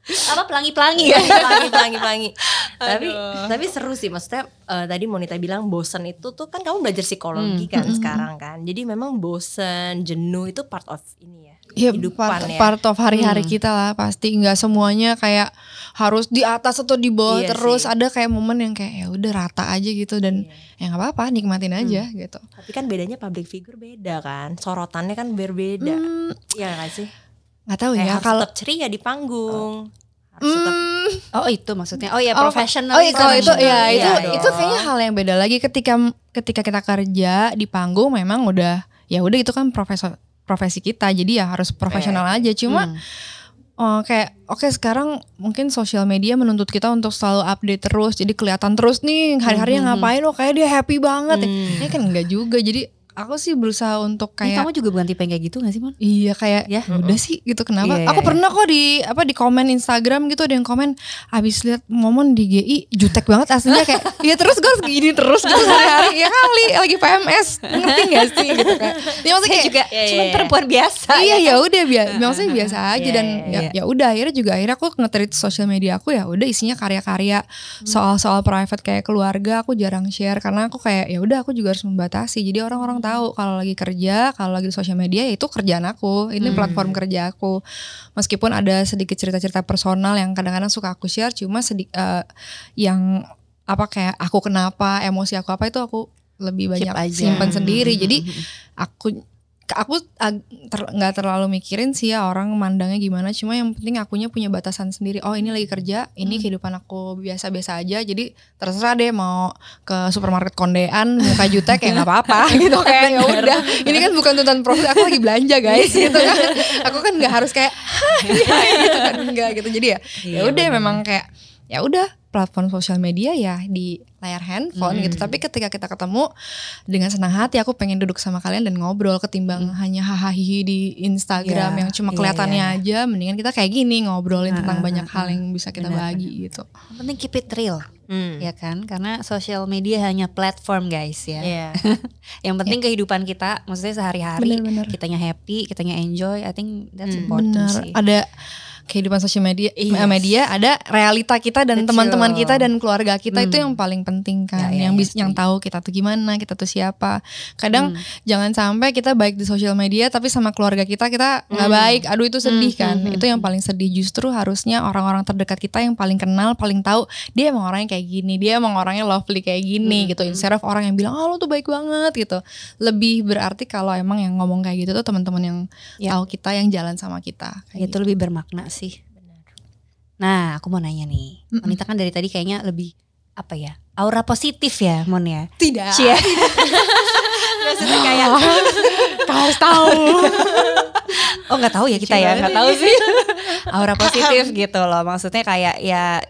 Apa pelangi-pelangi? Ya? pelangi pelangi pelangi. <laughs> Tapi tapi seru sih maksudnya eh, tadi Monita bilang bosen itu tuh kan kamu belajar psikologi kan sekarang kan. Jadi memang bosen jenuh itu part of ini ya Iya, part, ya. part of hari-hari kita lah pasti. Nggak semuanya kayak harus di atas atau di bawah Iya terus. sih. ada kayak momen yang kayak ya udah rata aja gitu dan ya nggak apa-apa nikmatin aja gitu. tapi kan bedanya public figure beda kan sorotannya kan berbeda. Hmm, Iya gak sih nggak tahu ya kalau tetap ceria di panggung tetap Hmm, Oh itu maksudnya. Oh ya Oh, profesional. Oh iya kalau itu ya Iya itu dong. itu kayaknya hal yang beda lagi ketika ketika kita kerja di panggung memang udah ya udah itu kan profesor profesi kita jadi ya harus profesional aja cuma Hmm. oh, kayak oke sekarang mungkin sosial media menuntut kita untuk selalu update terus jadi kelihatan terus nih hari-harinya ngapain oh kayak dia happy banget ya. Ini kan enggak juga jadi aku sih berusaha untuk kayak kamu juga bukan tipe yang kayak gitu gak sih Mon? Iya kayak Ya. ya udah sih gitu kenapa? Iya, aku iya, pernah kok di apa di komen Instagram gitu ada yang komen abis lihat momen di GI jutek banget aslinya kayak ya terus gue harus gini terus gitu sehari-hari ya kali lagi PMS ngerti gak sih gitu kayak ya maksudnya kayak juga Iya, cuman iya. perempuan biasa. iya ya udah biasa maksudnya biasa aja Iya, dan iya, ya iya. ya udah akhirnya juga akhirnya aku nge-treat sosial media aku ya udah isinya karya-karya soal-soal private kayak keluarga aku jarang share karena aku kayak ya udah aku juga harus membatasi jadi orang-orang tahu kalau lagi kerja kalau lagi di sosial media ya itu kerjaan aku. Ini platform kerja aku. Meskipun ada sedikit cerita-cerita personal yang kadang-kadang suka aku share cuma sedikit yang apa kayak aku kenapa emosi aku apa itu aku lebih banyak simpan sendiri. Hmm, jadi hmm, hmm. aku aku ag- ter- nggak terlalu mikirin sih ya orang mandangnya gimana cuma yang penting akunya punya batasan sendiri. Oh ini lagi kerja ini kehidupan aku biasa-biasa aja jadi terserah deh mau ke supermarket kondean muka jutek ya nggak apa-apa <laughs> gitu kayak ya udah ini kan bukan tuntutan profit aku lagi belanja guys <laughs> gitu kan. Aku kan nggak harus kayak "Hai," <laughs> gitu kan. Enggak gitu. Jadi ya ya udah memang kayak ya udah platform sosial media ya di layar handphone gitu tapi ketika kita ketemu dengan senang hati aku pengen duduk sama kalian dan ngobrol ketimbang hanya hahaha di Instagram Iya, yang cuma iya, kelihatannya iya, aja mendingan kita kayak gini ngobrolin Ah, tentang ah, banyak ah, hal yang bisa kita Benar, bagi gitu Yang penting keep it real, Hmm. ya kan? Karena sosial media hanya platform guys ya. Iya. <laughs> Yang penting kehidupan kita, maksudnya sehari-hari kitanya happy, kitanya enjoy. I think that's important benar sih. ada kehidupan sosial media Yes. eh, media ada realita kita dan teman-teman kita dan keluarga kita itu Hmm. yang paling penting kan. Ya, ya, yang ya, bis, yang tahu kita tuh gimana kita tuh siapa. Kadang Hmm. jangan sampai kita baik di sosial media tapi sama keluarga kita kita nggak Hmm. baik. Aduh itu sedih Hmm, kan. hmm, itu yang paling sedih. Justru harusnya orang-orang terdekat kita yang paling kenal paling tahu dia emang orangnya kayak gini dia emang orangnya lovely kayak gini Hmm, gitu. instead of orang yang bilang oh lo tuh baik banget gitu. Lebih berarti kalau emang yang ngomong kayak gitu tuh teman-teman yang Ya. tahu kita yang jalan sama kita. Kayak itu lebih bermakna sih. Nah, aku mau nanya nih. Mm-mm. Wanita kan dari tadi kayaknya lebih apa ya? Aura positif ya, Mon ya. tidak Cie. <laughs> Maksudnya kayak kau harus tahu <laughs> oh nggak tahu ya kita ya, nggak tahu sih. Aura positif <laughs> gitu loh. Maksudnya kayak ya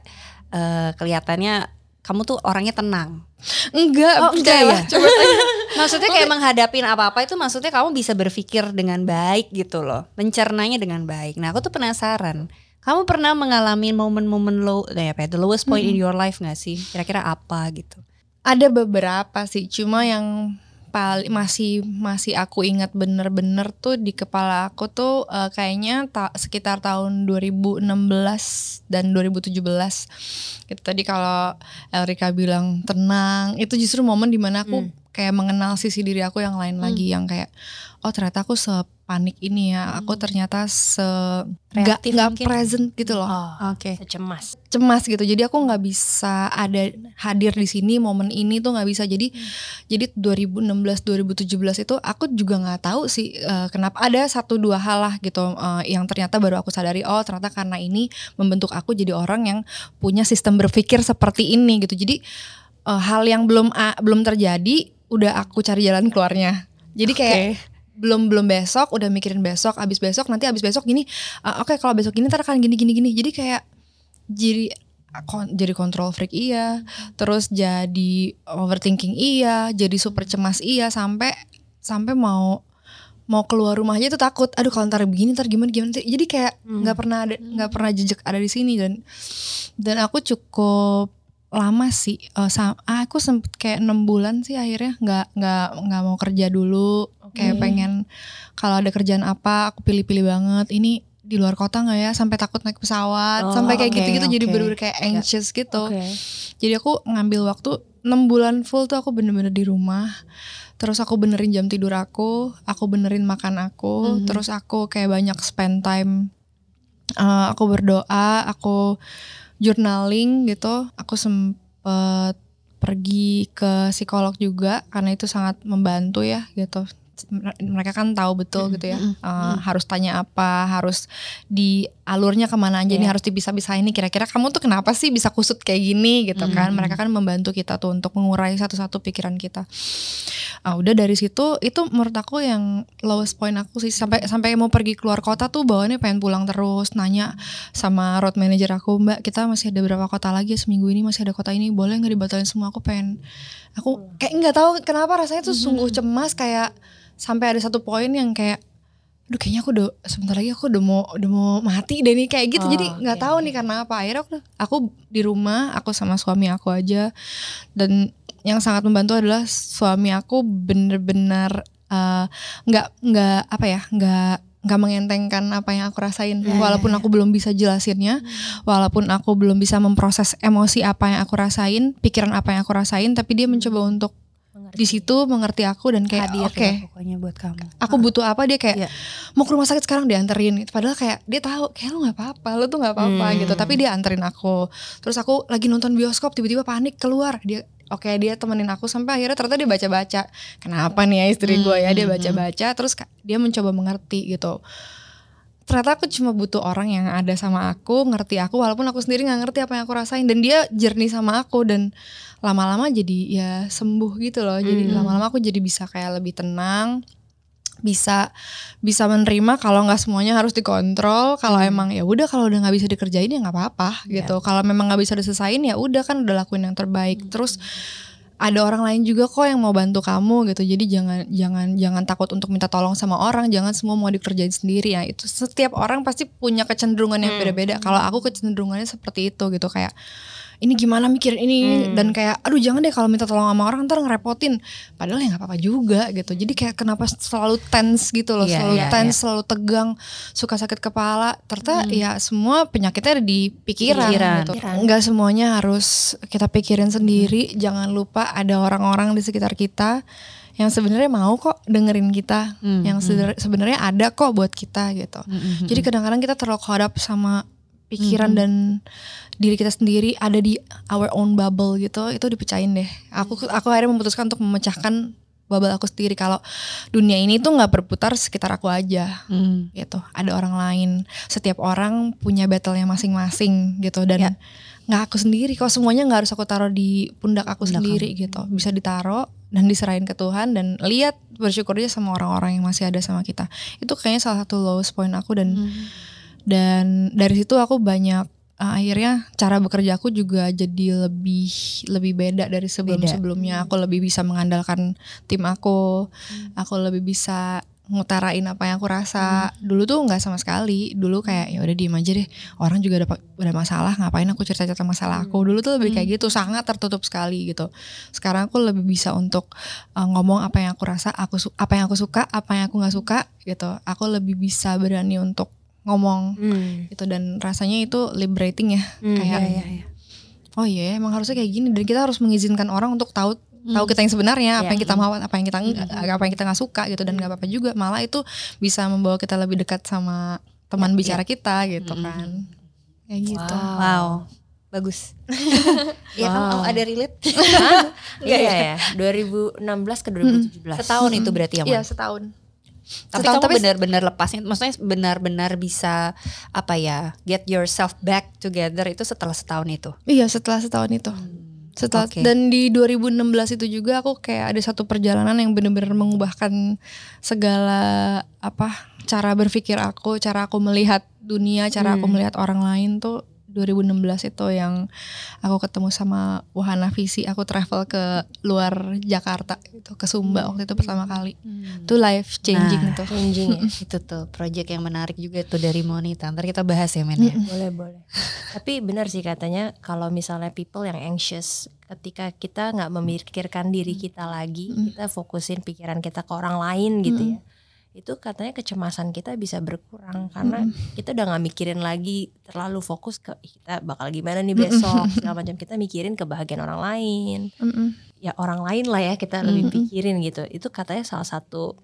eh, kelihatannya kamu tuh orangnya tenang. enggak Oh, enggak percaya. ya? <laughs> coba tanya Maksudnya kayak menghadapin apa-apa itu maksudnya kamu bisa berpikir dengan baik gitu loh. Mencernanya dengan baik. Nah, aku tuh penasaran. Kamu pernah mengalami momen-momen low, eh, apa ya, the lowest point in your life gak sih? Kira-kira apa gitu? ada beberapa sih cuma yang paling masih masih aku ingat bener-bener tuh di kepala aku tuh eh, kayaknya ta- sekitar tahun 2016 dan 2017 gitu tadi kalau Elrika bilang tenang itu justru momen di mana aku kayak mengenal sisi diri aku yang lain lagi yang kayak oh ternyata aku sepanik ini ya. Aku ternyata se nggak nggak present gitu loh. Oke. Secemas. cemas gitu. Jadi aku nggak bisa ada hadir di sini momen ini tuh nggak bisa. Jadi jadi 2016 2017 itu aku juga nggak tahu sih eh, kenapa ada satu dua hal lah gitu eh, yang ternyata baru aku sadari oh ternyata karena ini membentuk aku jadi orang yang punya sistem berpikir seperti ini gitu. Jadi eh, hal yang belum a- belum terjadi udah aku cari jalan keluarnya. Jadi kayak belum belum besok udah mikirin besok abis besok nanti abis besok gini "Ah, oke kalau besok gini ntar akan gini gini gini. Jadi kayak jadi kon- jadi kontrol freak iya terus jadi overthinking iya jadi super cemas iya sampai sampai mau mau keluar rumah aja tuh takut aduh kalau ntar begini ntar gimana gimana jadi kayak nggak pernah ada nggak pernah jejak ada di sini dan dan aku cukup lama sih eh, sam- ah, aku sempet kayak enam bulan sih akhirnya nggak nggak nggak mau kerja dulu kayak pengen kalau ada kerjaan apa aku pilih-pilih banget. Ini di luar kota nggak ya? Sampai takut naik pesawat Oh, sampai kayak gitu-gitu jadi oke. bener-bener kayak anxious gitu. Oke. jadi aku ngambil waktu enam bulan full tuh aku bener-bener di rumah. Terus aku benerin jam tidur aku aku benerin makan aku Mhm. terus aku kayak banyak spend time eh, aku berdoa aku journaling gitu. Aku sempet pergi ke psikolog juga karena itu sangat membantu ya gitu mereka kan tahu betul gitu ya Mm-mm. eh, harus tanya apa harus di alurnya ke mana aja nih Iya. harus dipisah-pisahin nih kira-kira kamu tuh kenapa sih bisa kusut kayak gini gitu kan Mm. mereka kan membantu kita tuh untuk mengurai satu-satu pikiran kita ah udah dari situ itu menurut aku yang lowest point aku sih sampai sampai mau pergi keluar kota tuh bawaannya pengen pulang terus nanya sama road manager aku mbak kita masih ada berapa kota lagi seminggu ini masih ada kota ini boleh nggak dibatalin semua aku pengen aku kayak nggak tahu kenapa rasanya tuh sungguh cemas kayak sampai ada satu poin yang kayak Aduh kayaknya aku udah sebentar lagi aku udah mau udah mau mati deh nih kayak gitu. Oh, jadi nggak oke, tahu oke. nih karena apa. Akhirnya aku aku di rumah aku sama suami aku aja. Dan yang sangat membantu adalah suami aku bener-bener eh, nggak nggak apa ya nggak nggak mengentengkan apa yang aku rasain. Ya, walaupun ya, ya. aku belum bisa jelasinnya walaupun aku belum bisa memproses emosi apa yang aku rasain pikiran apa yang aku rasain tapi dia mencoba untuk di situ mengerti aku dan kayak oke ya pokoknya buat kamu. aku butuh apa dia kayak Iya. mau ke rumah sakit sekarang dianterin gitu. padahal kayak dia tahu kayak lu nggak apa-apa lu tuh nggak apa-apa Hmm. gitu tapi dia anterin aku terus aku lagi nonton bioskop tiba-tiba panik keluar dia oke dia temenin aku sampai akhirnya ternyata dia baca-baca kenapa nih ya istri gue ya dia Hmm. baca-baca terus ka- dia mencoba mengerti gitu ternyata aku cuma butuh orang yang ada sama aku ngerti aku walaupun aku sendiri nggak ngerti apa yang aku rasain dan dia jernih sama aku dan lama-lama jadi ya sembuh gitu loh jadi Hmm. lama-lama aku jadi bisa kayak lebih tenang bisa bisa menerima kalau nggak semuanya harus dikontrol kalau Hmm. emang ya udah kalau udah nggak bisa dikerjain ya nggak apa-apa Ya. gitu kalau memang nggak bisa diselesain ya udah kan udah lakuin yang Hmm. terbaik terus ada orang lain juga kok yang mau bantu kamu gitu. Jadi jangan jangan jangan takut untuk minta tolong sama orang. Jangan semua mau dikerjain sendiri ya. Itu setiap orang pasti punya kecenderungan yang Hmm. beda-beda. Kalau aku kecenderungannya seperti itu gitu. Kayak ini gimana mikirin ini? Hmm. dan kayak aduh jangan deh kalau minta tolong sama orang ntar ngerepotin. Padahal ya nggak apa-apa juga gitu. Jadi kayak kenapa selalu tense gitu loh Iya, selalu iya, tense selalu tegang suka sakit kepala. Ternyata ya semua penyakitnya ada di pikiran, Pikiran. gitu. Nggak semuanya harus kita pikirin sendiri. Jangan lupa ada orang-orang di sekitar kita yang sebenarnya mau kok dengerin kita Hmm, yang seder- sebenarnya ada kok buat kita gitu. Mm-mm. jadi kadang-kadang kita terlalu caught up sama pikiran dan diri kita sendiri ada di our own bubble gitu, itu dipecahin deh. Aku aku akhirnya memutuskan untuk memecahkan bubble aku sendiri kalau dunia ini tuh nggak berputar sekitar aku aja Hmm. gitu. Ada orang lain, setiap orang punya battle-nya masing-masing gitu dan nggak aku sendiri. Kalau semuanya nggak harus aku taruh di pundak aku Pundak sendiri gitu. Bisa ditaruh dan diserahin ke Tuhan dan lihat bersyukur aja sama orang-orang yang masih ada sama kita. Itu kayaknya salah satu lowest point aku dan Hmm. Dan dari situ aku banyak uh, akhirnya cara bekerja aku juga jadi lebih lebih beda dari sebelum sebelumnya aku lebih bisa mengandalkan tim aku. Aku lebih bisa ngutarain apa yang aku rasa. Dulu tuh nggak sama sekali. Dulu kayak ya udah diem aja deh. Orang juga ada ada masalah. Ngapain aku cerita cerita masalah aku? Dulu tuh lebih kayak gitu. Sangat tertutup sekali gitu. Sekarang aku lebih bisa untuk uh, ngomong apa yang aku rasa aku apa yang aku suka apa yang aku nggak suka gitu. Aku lebih bisa berani untuk ngomong Hmm. gitu dan rasanya itu liberating ya Hmm, kayak Iya, iya, iya. oh iya emang harusnya kayak gini dan kita harus mengizinkan orang untuk tahu tahu kita yang sebenarnya apa Iya. yang kita mau apa yang kita enggak apa yang kita nggak suka gitu dan nggak apa-apa juga malah itu bisa membawa kita lebih dekat sama teman bicara kita gitu kan kayak gitu Wow. Bagus. Iya <laughs> kamu Wow. ada relate? <laughs> Iya ya, <laughs> 2016 ke 2017. Setahun itu berarti ya, iya Man? setahun Tapi Setahun, kamu tapi- benar-benar lepasnya, maksudnya benar-benar bisa apa ya, get yourself back together itu setelah setahun itu. iya setelah setahun itu setelah Oke. dan di 2016 itu juga aku kayak ada satu perjalanan yang benar-benar mengubahkan segala apa cara berpikir aku cara aku melihat dunia cara aku Hmm. melihat orang lain tuh 2016 itu yang aku ketemu sama Wahana Visi aku travel ke luar Jakarta gitu ke Sumba waktu itu pertama kali itu life changing Nah. tuh Changing ya. <laughs> itu tuh project yang menarik juga tuh dari Monita. Ntar kita bahas ya men ya. boleh boleh. Tapi benar sih katanya kalau misalnya people yang anxious ketika kita nggak memikirkan diri kita lagi, kita fokusin pikiran kita ke orang lain gitu ya. Itu katanya kecemasan kita bisa berkurang karena kita udah nggak mikirin lagi terlalu fokus ke "Ih, kita bakal gimana nih besok <laughs> segala macam kita mikirin kebahagiaan orang lain. Mm-mm. Ya orang lain lah ya kita lebih pikirin gitu. Itu katanya salah satu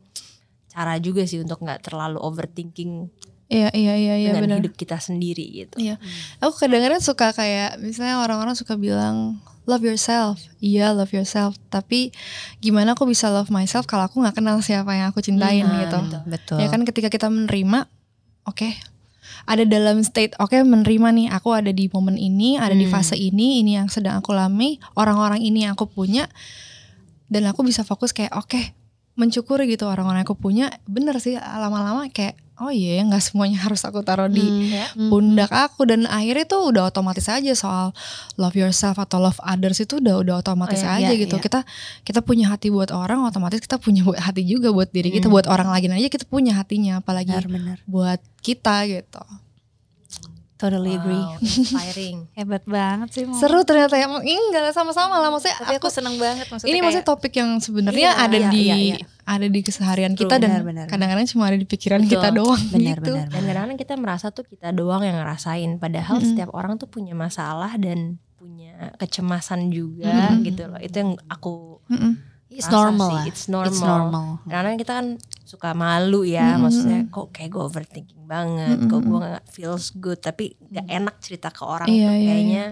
cara juga sih untuk nggak terlalu overthinking iya iya iya iya dengan benar hidup kita sendiri gitu. Iya. Aku kadang-kadang suka kayak misalnya orang-orang suka bilang love yourself. Iya, love yourself. Tapi gimana aku bisa love myself kalau aku nggak kenal siapa yang aku cintain Nah, gitu. betul. Ya kan ketika kita menerima, oke. Ada dalam state, oke menerima nih, aku ada di momen ini, ada di Hmm. fase ini, ini yang sedang aku alami, orang-orang ini yang aku punya, dan aku bisa fokus kayak oke, mencukuri gitu orang-orang yang aku punya. Bener sih, lama-lama kayak oh iya, nggak semuanya <laughs> harus aku taruh di Hmm. pundak aku dan akhirnya tuh udah otomatis aja soal love yourself atau love others itu udah udah otomatis Oh, iya, aja iya, gitu iya. kita kita punya hati buat orang otomatis kita punya <laughs> buat hati juga buat diri kita Hmm. buat orang lagi aja kita punya hatinya apalagi Benar-benar. buat kita gitu Totally agree. Wow, inspiring. <laughs> Hebat banget sih. Mo. seru ternyata ya enggak lah, sama-sama lah maksudnya Tapi aku, aku, seneng banget maksudnya ini kayak- maksudnya topik yang sebenarnya Iya, ada iya, di iya, iya. ada di keseharian True, kita dan benar, benar. kadang-kadang cuma ada di pikiran Betul. kita doang benar gitu benar. Dan kadang-kadang kita merasa tuh kita doang yang ngerasain. Padahal Mm-mm. setiap orang tuh punya masalah dan punya kecemasan juga Mm-mm. gitu loh. Itu yang aku Mm-mm. It's normal sih. It's normal. It's normal. Kadang-kadang kita kan suka malu ya, Mm-mm. maksudnya kok kayak gue overthinking banget, kok gue gak feels good, tapi gak enak cerita ke orang Iya, tuh iya, kayaknya.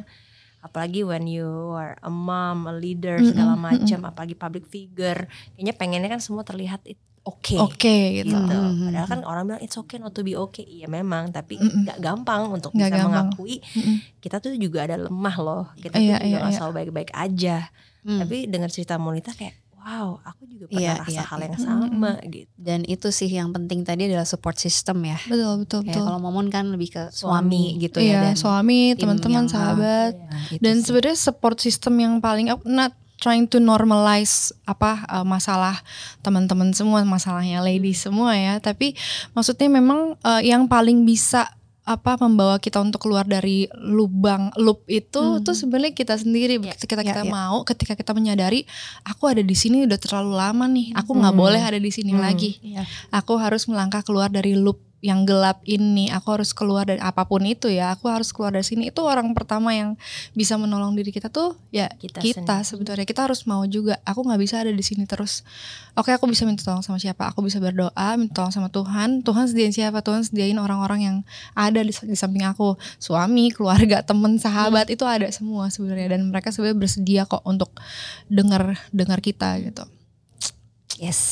Apalagi when you are a mom, a leader Mm-mm, segala mm-mm. macam, apalagi public figure, kayaknya pengennya kan semua terlihat it oke. oke gitu gitu. Mm-mm. Padahal kan orang bilang it's okay not to be okay. Iya memang, tapi Mm-mm. nggak gampang untuk Nggak bisa gampang. mengakui Mm-mm. kita tuh juga ada lemah loh. Kita Iya, tuh juga iya, nggak iya. selalu baik-baik aja. Hmm. Tapi dengar cerita Monita kayak wow, aku juga pernah Iya, rasa iya, hal iya. yang sama gitu. Dan itu sih yang penting tadi adalah support system ya. betul betul Kayak betul kalau Momon kan lebih ke Suami. suami, gitu iya ya dan suami teman-teman sahabat Nah, itu dan sih. sebenarnya support system yang paling aku not trying to normalize apa uh, masalah teman-teman semua masalahnya lady semua ya tapi maksudnya memang uh, yang paling bisa apa membawa kita untuk keluar dari lubang loop itu Hmm. tuh sebenarnya kita sendiri Ya, ketika ya, kita ya. mau ketika kita menyadari aku ada di sini udah terlalu lama nih aku nggak Hmm. boleh ada di sini Hmm. lagi Iya. aku harus melangkah keluar dari loop yang gelap ini aku harus keluar dari apa pun itu ya aku harus keluar dari sini. Itu orang pertama yang bisa menolong diri kita tuh ya Kita kita, sebenarnya kita harus mau juga. Aku nggak bisa ada di sini terus. Oke aku bisa minta tolong sama siapa? Aku bisa berdoa minta tolong sama Tuhan. Tuhan sediain siapa? Tuhan sediain orang-orang yang ada di, di samping aku. Suami keluarga temen sahabat itu ada semua sebenarnya. Dan mereka sebenarnya bersedia kok untuk dengar dengar kita gitu. Yes.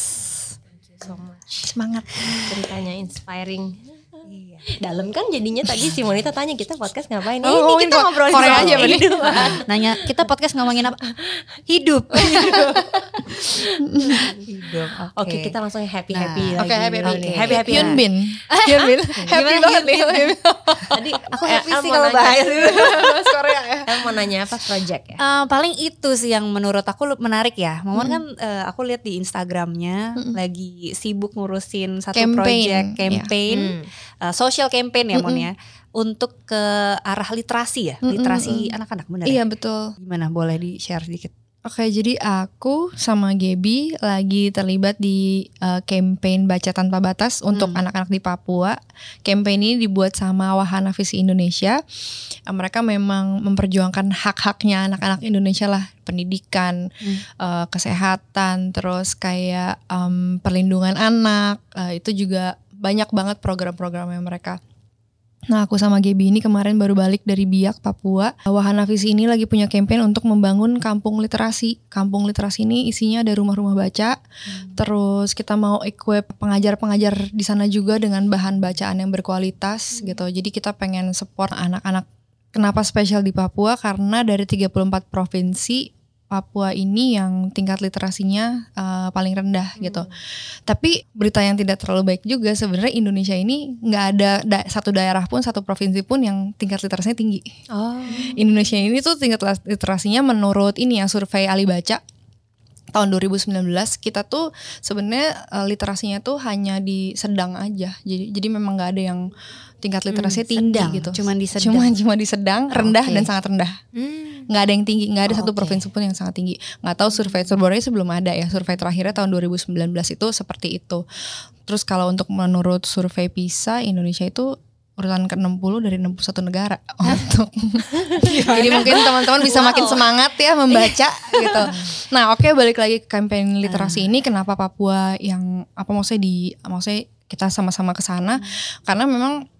Thank you so much. Semangat Ceritanya inspiring. Iya. Dalam kan jadinya tadi si Monita tanya kita podcast ngapain? Oh, ini ngomongin kita ngobrolin Korea aja, kehidupan. Nanya kita podcast ngomongin apa? Hidup. <laughs> Hidup. Oke, kita langsung happy happy Nah, lagi. Oke, happy dulu happy. nih. happy happy. Hyun Bin. <laughs> Hyun Bin. Happy Gimana banget nih. Hyun Bin? Tadi Aku eh, happy El sih kalau bahas <laughs> Bahas Korea ya. El mau nanya apa project ya? Eh, paling itu sih yang menurut aku lu- menarik ya. Momon kan eh, aku lihat di Instagramnya lagi sibuk ngurusin satu Campaign, project ya. campaign, Hmm. Eh, social campaign ya Mon ya, untuk ke arah literasi ya, literasi anak-anak benar Iya ya? betul. Gimana boleh di share sedikit? Oke, jadi aku sama Gaby lagi terlibat di uh, campaign Baca Tanpa Batas untuk Hmm. anak-anak di Papua. Campaign ini dibuat sama Wahana Visi Indonesia. Uh, mereka memang memperjuangkan hak-haknya anak-anak Indonesia lah, pendidikan, Hmm. uh, kesehatan, terus kayak um, perlindungan anak. Uh, itu juga banyak banget program-programnya mereka. Nah aku sama Gaby ini kemarin baru balik dari Biak, Papua. Wahana Visi ini lagi punya campaign untuk membangun kampung literasi. Kampung literasi ini isinya ada rumah-rumah baca. Terus kita mau equip pengajar-pengajar di sana juga dengan bahan bacaan yang berkualitas gitu. Jadi kita pengen support anak-anak. Kenapa spesial di Papua? Karena dari 34 provinsi Papua ini yang tingkat literasinya uh, paling rendah gitu. Tapi berita yang tidak terlalu baik juga sebenarnya Indonesia ini nggak ada da- satu daerah pun satu provinsi pun yang tingkat literasinya tinggi. Oh. Indonesia ini tuh tingkat literasinya menurut ini ya survei Ali Baca tahun 2019 kita tuh sebenarnya eh, literasinya tuh hanya di sedang aja. Jadi jadi memang nggak ada yang tingkat literasinya Hmm, tinggi sedang, gitu. cuman di sedang. Cuma cuma di sedang, rendah Oke. dan sangat rendah. Hmm. nggak ada yang tinggi nggak ada Oh, satu oke. provinsi pun yang sangat tinggi. Nggak tahu survei survei sebelum ada ya. Survei terakhirnya tahun 2019 itu seperti itu. Terus kalau untuk menurut survei PISA Indonesia itu urutan ke-60 dari 61 negara <laughs> untuk <laughs> jadi mungkin teman-teman bisa makin semangat ya membaca <laughs> gitu. Nah oke balik lagi ke campaign literasi ini. Kenapa Papua yang apa maksudnya di maksudnya kita sama-sama ke sana? Karena memang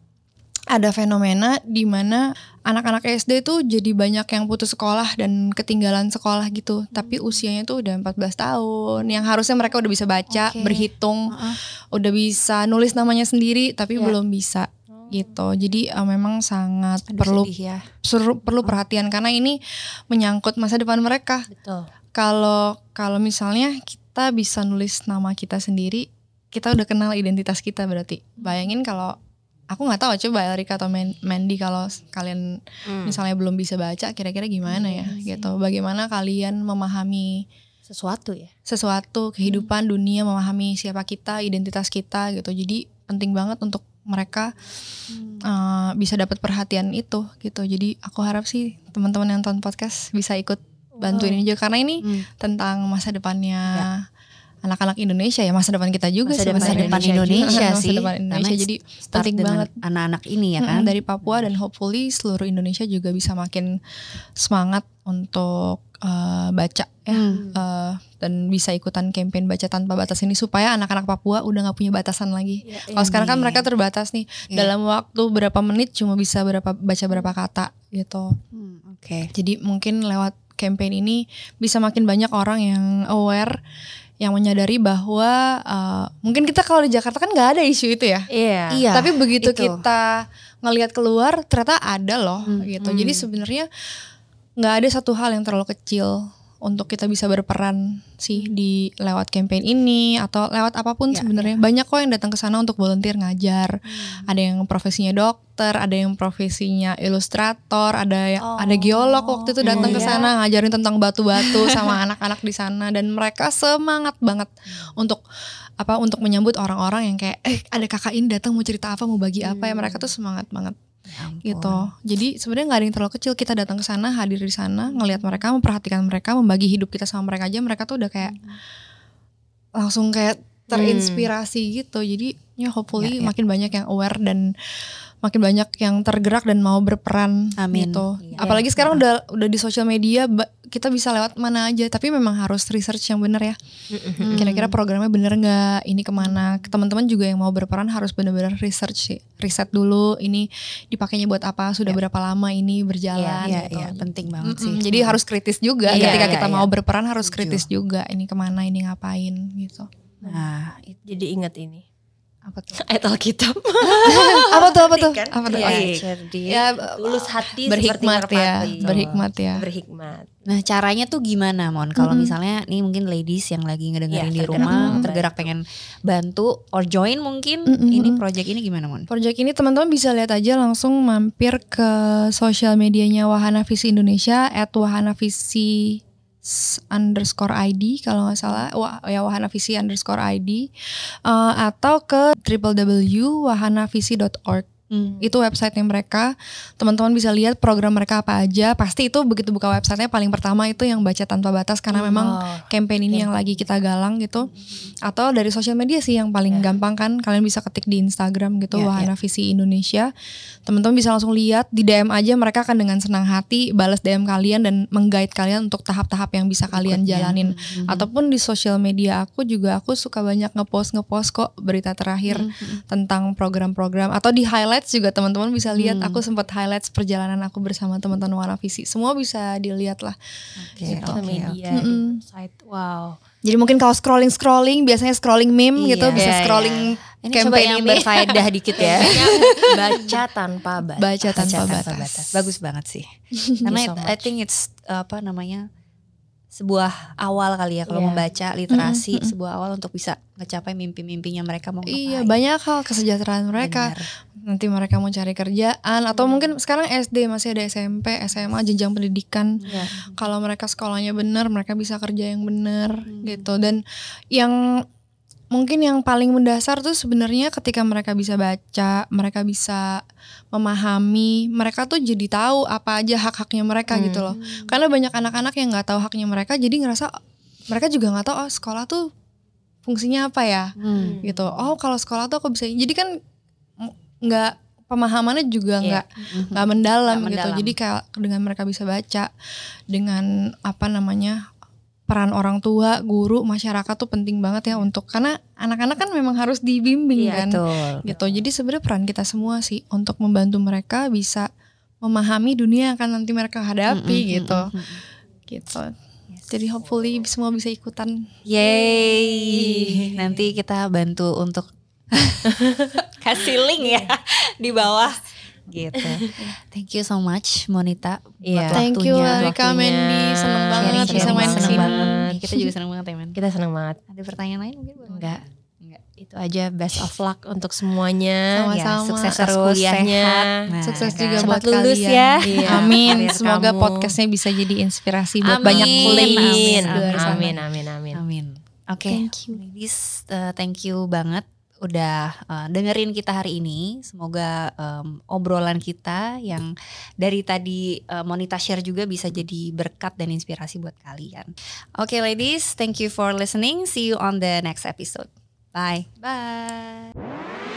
ada fenomena di mana anak-anak SD tuh jadi banyak yang putus sekolah dan ketinggalan sekolah gitu. Tapi usianya tuh udah 14 tahun. Yang harusnya mereka udah bisa baca, Oke. berhitung, Heeh. udah bisa nulis namanya sendiri tapi Ya. belum bisa gitu. Jadi eh, memang sangat Aduh, perlu sedih ya. seru- perlu perhatian karena ini menyangkut masa depan mereka. Betul. Kalau kalau misalnya kita bisa nulis nama kita sendiri, kita udah kenal identitas kita berarti. Bayangin kalau aku nggak tahu coba Erika atau Man- Mandy kalau kalian Hmm. misalnya belum bisa baca kira-kira gimana ya gitu. Bagaimana kalian memahami sesuatu ya. sesuatu kehidupan dunia, memahami siapa kita, identitas kita gitu. Jadi penting banget untuk mereka uh, bisa dapat perhatian itu gitu. Jadi aku harap sih teman-teman yang nonton podcast bisa ikut bantuin ini juga karena ini Hmm. tentang masa depannya anak-anak Indonesia ya masa depan kita juga Masa sih depan Masa depan Indonesia Indonesia, Masa sih. depan Indonesia. Karena Jadi penting banget. anak-anak ini ya kan. Dari Papua dan hopefully seluruh Indonesia juga bisa makin semangat untuk uh, baca ya Hmm. Uh, dan bisa ikutan campaign baca tanpa batas ini supaya anak-anak Papua udah nggak punya batasan lagi. Kalau sekarang kan Amin. mereka terbatas nih Iya. dalam waktu berapa menit cuma bisa berapa baca berapa kata gitu. Hmm, Oke. Jadi mungkin lewat campaign ini bisa makin banyak orang yang aware yang menyadari bahwa uh, mungkin kita kalau di Jakarta kan nggak ada isu itu ya. Iya. Iya. Tapi begitu itu. kita ngelihat keluar ternyata ada loh Hmm, gitu. hmm. Jadi sebenarnya nggak ada satu hal yang terlalu kecil untuk kita bisa berperan sih di lewat campaign ini atau lewat apa pun Ya, sebenarnya. Banyak kok yang datang ke sana untuk volunteer ngajar. Hmm. Ada yang profesinya dokter, ada yang profesinya ilustrator, ada yang Oh. ada geolog waktu itu datang ke Iya. sana ngajarin tentang batu-batu sama <laughs> anak-anak di sana dan mereka semangat banget untuk apa untuk menyambut orang-orang yang kayak eh ada kakak ini datang mau cerita apa mau bagi apa ya Hmm. mereka tuh semangat banget ampun. gitu. Jadi sebenarnya nggak ada yang terlalu kecil. Kita datang ke sana, hadir di sana, ngelihat mereka, memperhatikan mereka, membagi hidup kita sama mereka aja. Mereka tuh udah kayak langsung kayak terinspirasi gitu. Jadi ya hopefully Ya, ya. makin banyak yang aware dan makin banyak yang tergerak dan mau berperan Amin. gitu. Iya. Apalagi sekarang udah udah di sosial media kita bisa lewat mana aja. Tapi memang harus research yang bener ya. Kira-kira programnya bener nggak? Ini ke mana? Teman-teman juga yang mau berperan harus bener-bener research sih. Riset dulu ini dipakainya buat apa? Sudah berapa lama ini berjalan? Iya, gitu. iya, penting banget sih. Mm-mm, Jadi harus kritis juga Iya, ketika iya, kita iya. mau berperan harus kritis juga. Ini ke mana? Ini ngapain? Gitu. Nah, Jadi ingat ini. Apa tuh? Ayat Alkitab. <laughs> apa tuh? Apa tuh? Kan? Apa tuh? Iya, Oh, iya. cerdik. Ya, Tulus hati berhikmat seperti ya, merpati. berhikmat ya. Berhikmat. Nah caranya tuh gimana Mon? Kalau Mm-mm. misalnya nih mungkin ladies yang lagi ngedengerin Iya, di tergerak rumah mau tergerak pengen bantu or join mungkin Mm-mm. ini project ini gimana Mon? Project ini teman-teman bisa lihat aja langsung mampir ke sosial medianya Wahana Visi Indonesia at Wahana Visi underscore ID kalau nggak salah. Wah, ya Wahana Visi underscore ID Eh, atau ke www.wahanavisi.org Hmm. itu websitenya mereka. Teman-teman bisa lihat program mereka apa aja. Pasti itu begitu buka websitenya paling pertama itu yang baca tanpa batas karena memang Oh. campaign ini yang lagi kita galang gitu. Atau dari sosial media sih yang paling gampang kan kalian bisa ketik di Instagram gitu Ya, Wahana Visi Indonesia. Teman-teman bisa langsung lihat di DM aja mereka akan dengan senang hati balas DM kalian dan mengguide kalian untuk tahap-tahap yang bisa kalian jalanin. Ataupun di sosial media aku juga aku suka banyak ngepost ngepost kok berita terakhir tentang program-program atau di highlights juga teman-teman bisa lihat aku sempat highlights perjalanan aku bersama teman-teman Wahana Visi semua bisa dilihat lah Oke, Sosial oke, media, oke. Mm-mm. site. Wow. Jadi mungkin kalau scrolling scrolling biasanya scrolling meme Iya, gitu bisa iya, scrolling Ini coba campaign yang ini. <laughs> berfaedah dikit ya. <laughs> Baca tanpa batas. Baca tanpa batas. Bagus banget sih. <laughs> Karena so I think it's apa namanya sebuah awal kali ya kalau Iya. membaca literasi sebuah awal untuk bisa ngecapai mimpi-mimpinya mereka mau Iya ngapain. banyak hal kesejahteraan mereka Benar. nanti mereka mau cari kerjaan atau mungkin sekarang SD masih ada SMP SMA jenjang pendidikan Iya. kalau mereka sekolahnya benar mereka bisa kerja yang benar gitu dan yang mungkin yang paling mendasar tuh sebenarnya ketika mereka bisa baca mereka bisa memahami mereka tuh jadi tahu apa aja hak-haknya mereka gitu loh. Karena banyak anak-anak yang nggak tahu haknya mereka jadi ngerasa mereka juga nggak tahu oh sekolah tuh fungsinya apa ya? Hmm. gitu. Oh kalau sekolah tuh aku bisa jadi kan nggak pemahamannya juga Iya. nggak nggak mendalam, Nggak gitu. mendalam. jadi kayak dengan mereka bisa baca dengan apa namanya peran orang tua guru masyarakat tuh penting banget ya untuk karena anak-anak kan memang harus dibimbing Iya, kan. Betul. gitu. Jadi sebenarnya peran kita semua sih untuk membantu mereka bisa memahami dunia yang akan nanti mereka hadapi Mm-mm, gitu. mm-mm, gitu. Jadi hopefully semua bisa ikutan. Yeay. Nanti kita bantu untuk <laughs> <laughs> kasih link ya di bawah gitu. <laughs> Thank you so much Monita Iya. buat Thank you waktunya. Erika Mendy seneng banget bisa main seneng ke sini banget. Kita juga seneng banget ya Men. Kita senang banget. Ada pertanyaan lain mungkin? Bang? Enggak. Enggak. Itu aja best of luck untuk semuanya. Sama-sama. Ya, sukses terus kuliahnya. sehat. Nah, Sukses kan. juga Cepat buat lulus kalian. ya. Iya. Amin. Karir Semoga kamu. podcastnya bisa jadi inspirasi buat Amin. banyak kulit Amin. Amin. Amin. Amin. Amin. Amin. Oke, Thank you. ladies, uh, thank you banget udah uh, dengerin kita hari ini. Semoga um, obrolan kita yang dari tadi uh, Monita share juga bisa jadi berkat dan inspirasi buat kalian. Oke, ladies, thank you for listening. See you on the next episode. Bye. Bye.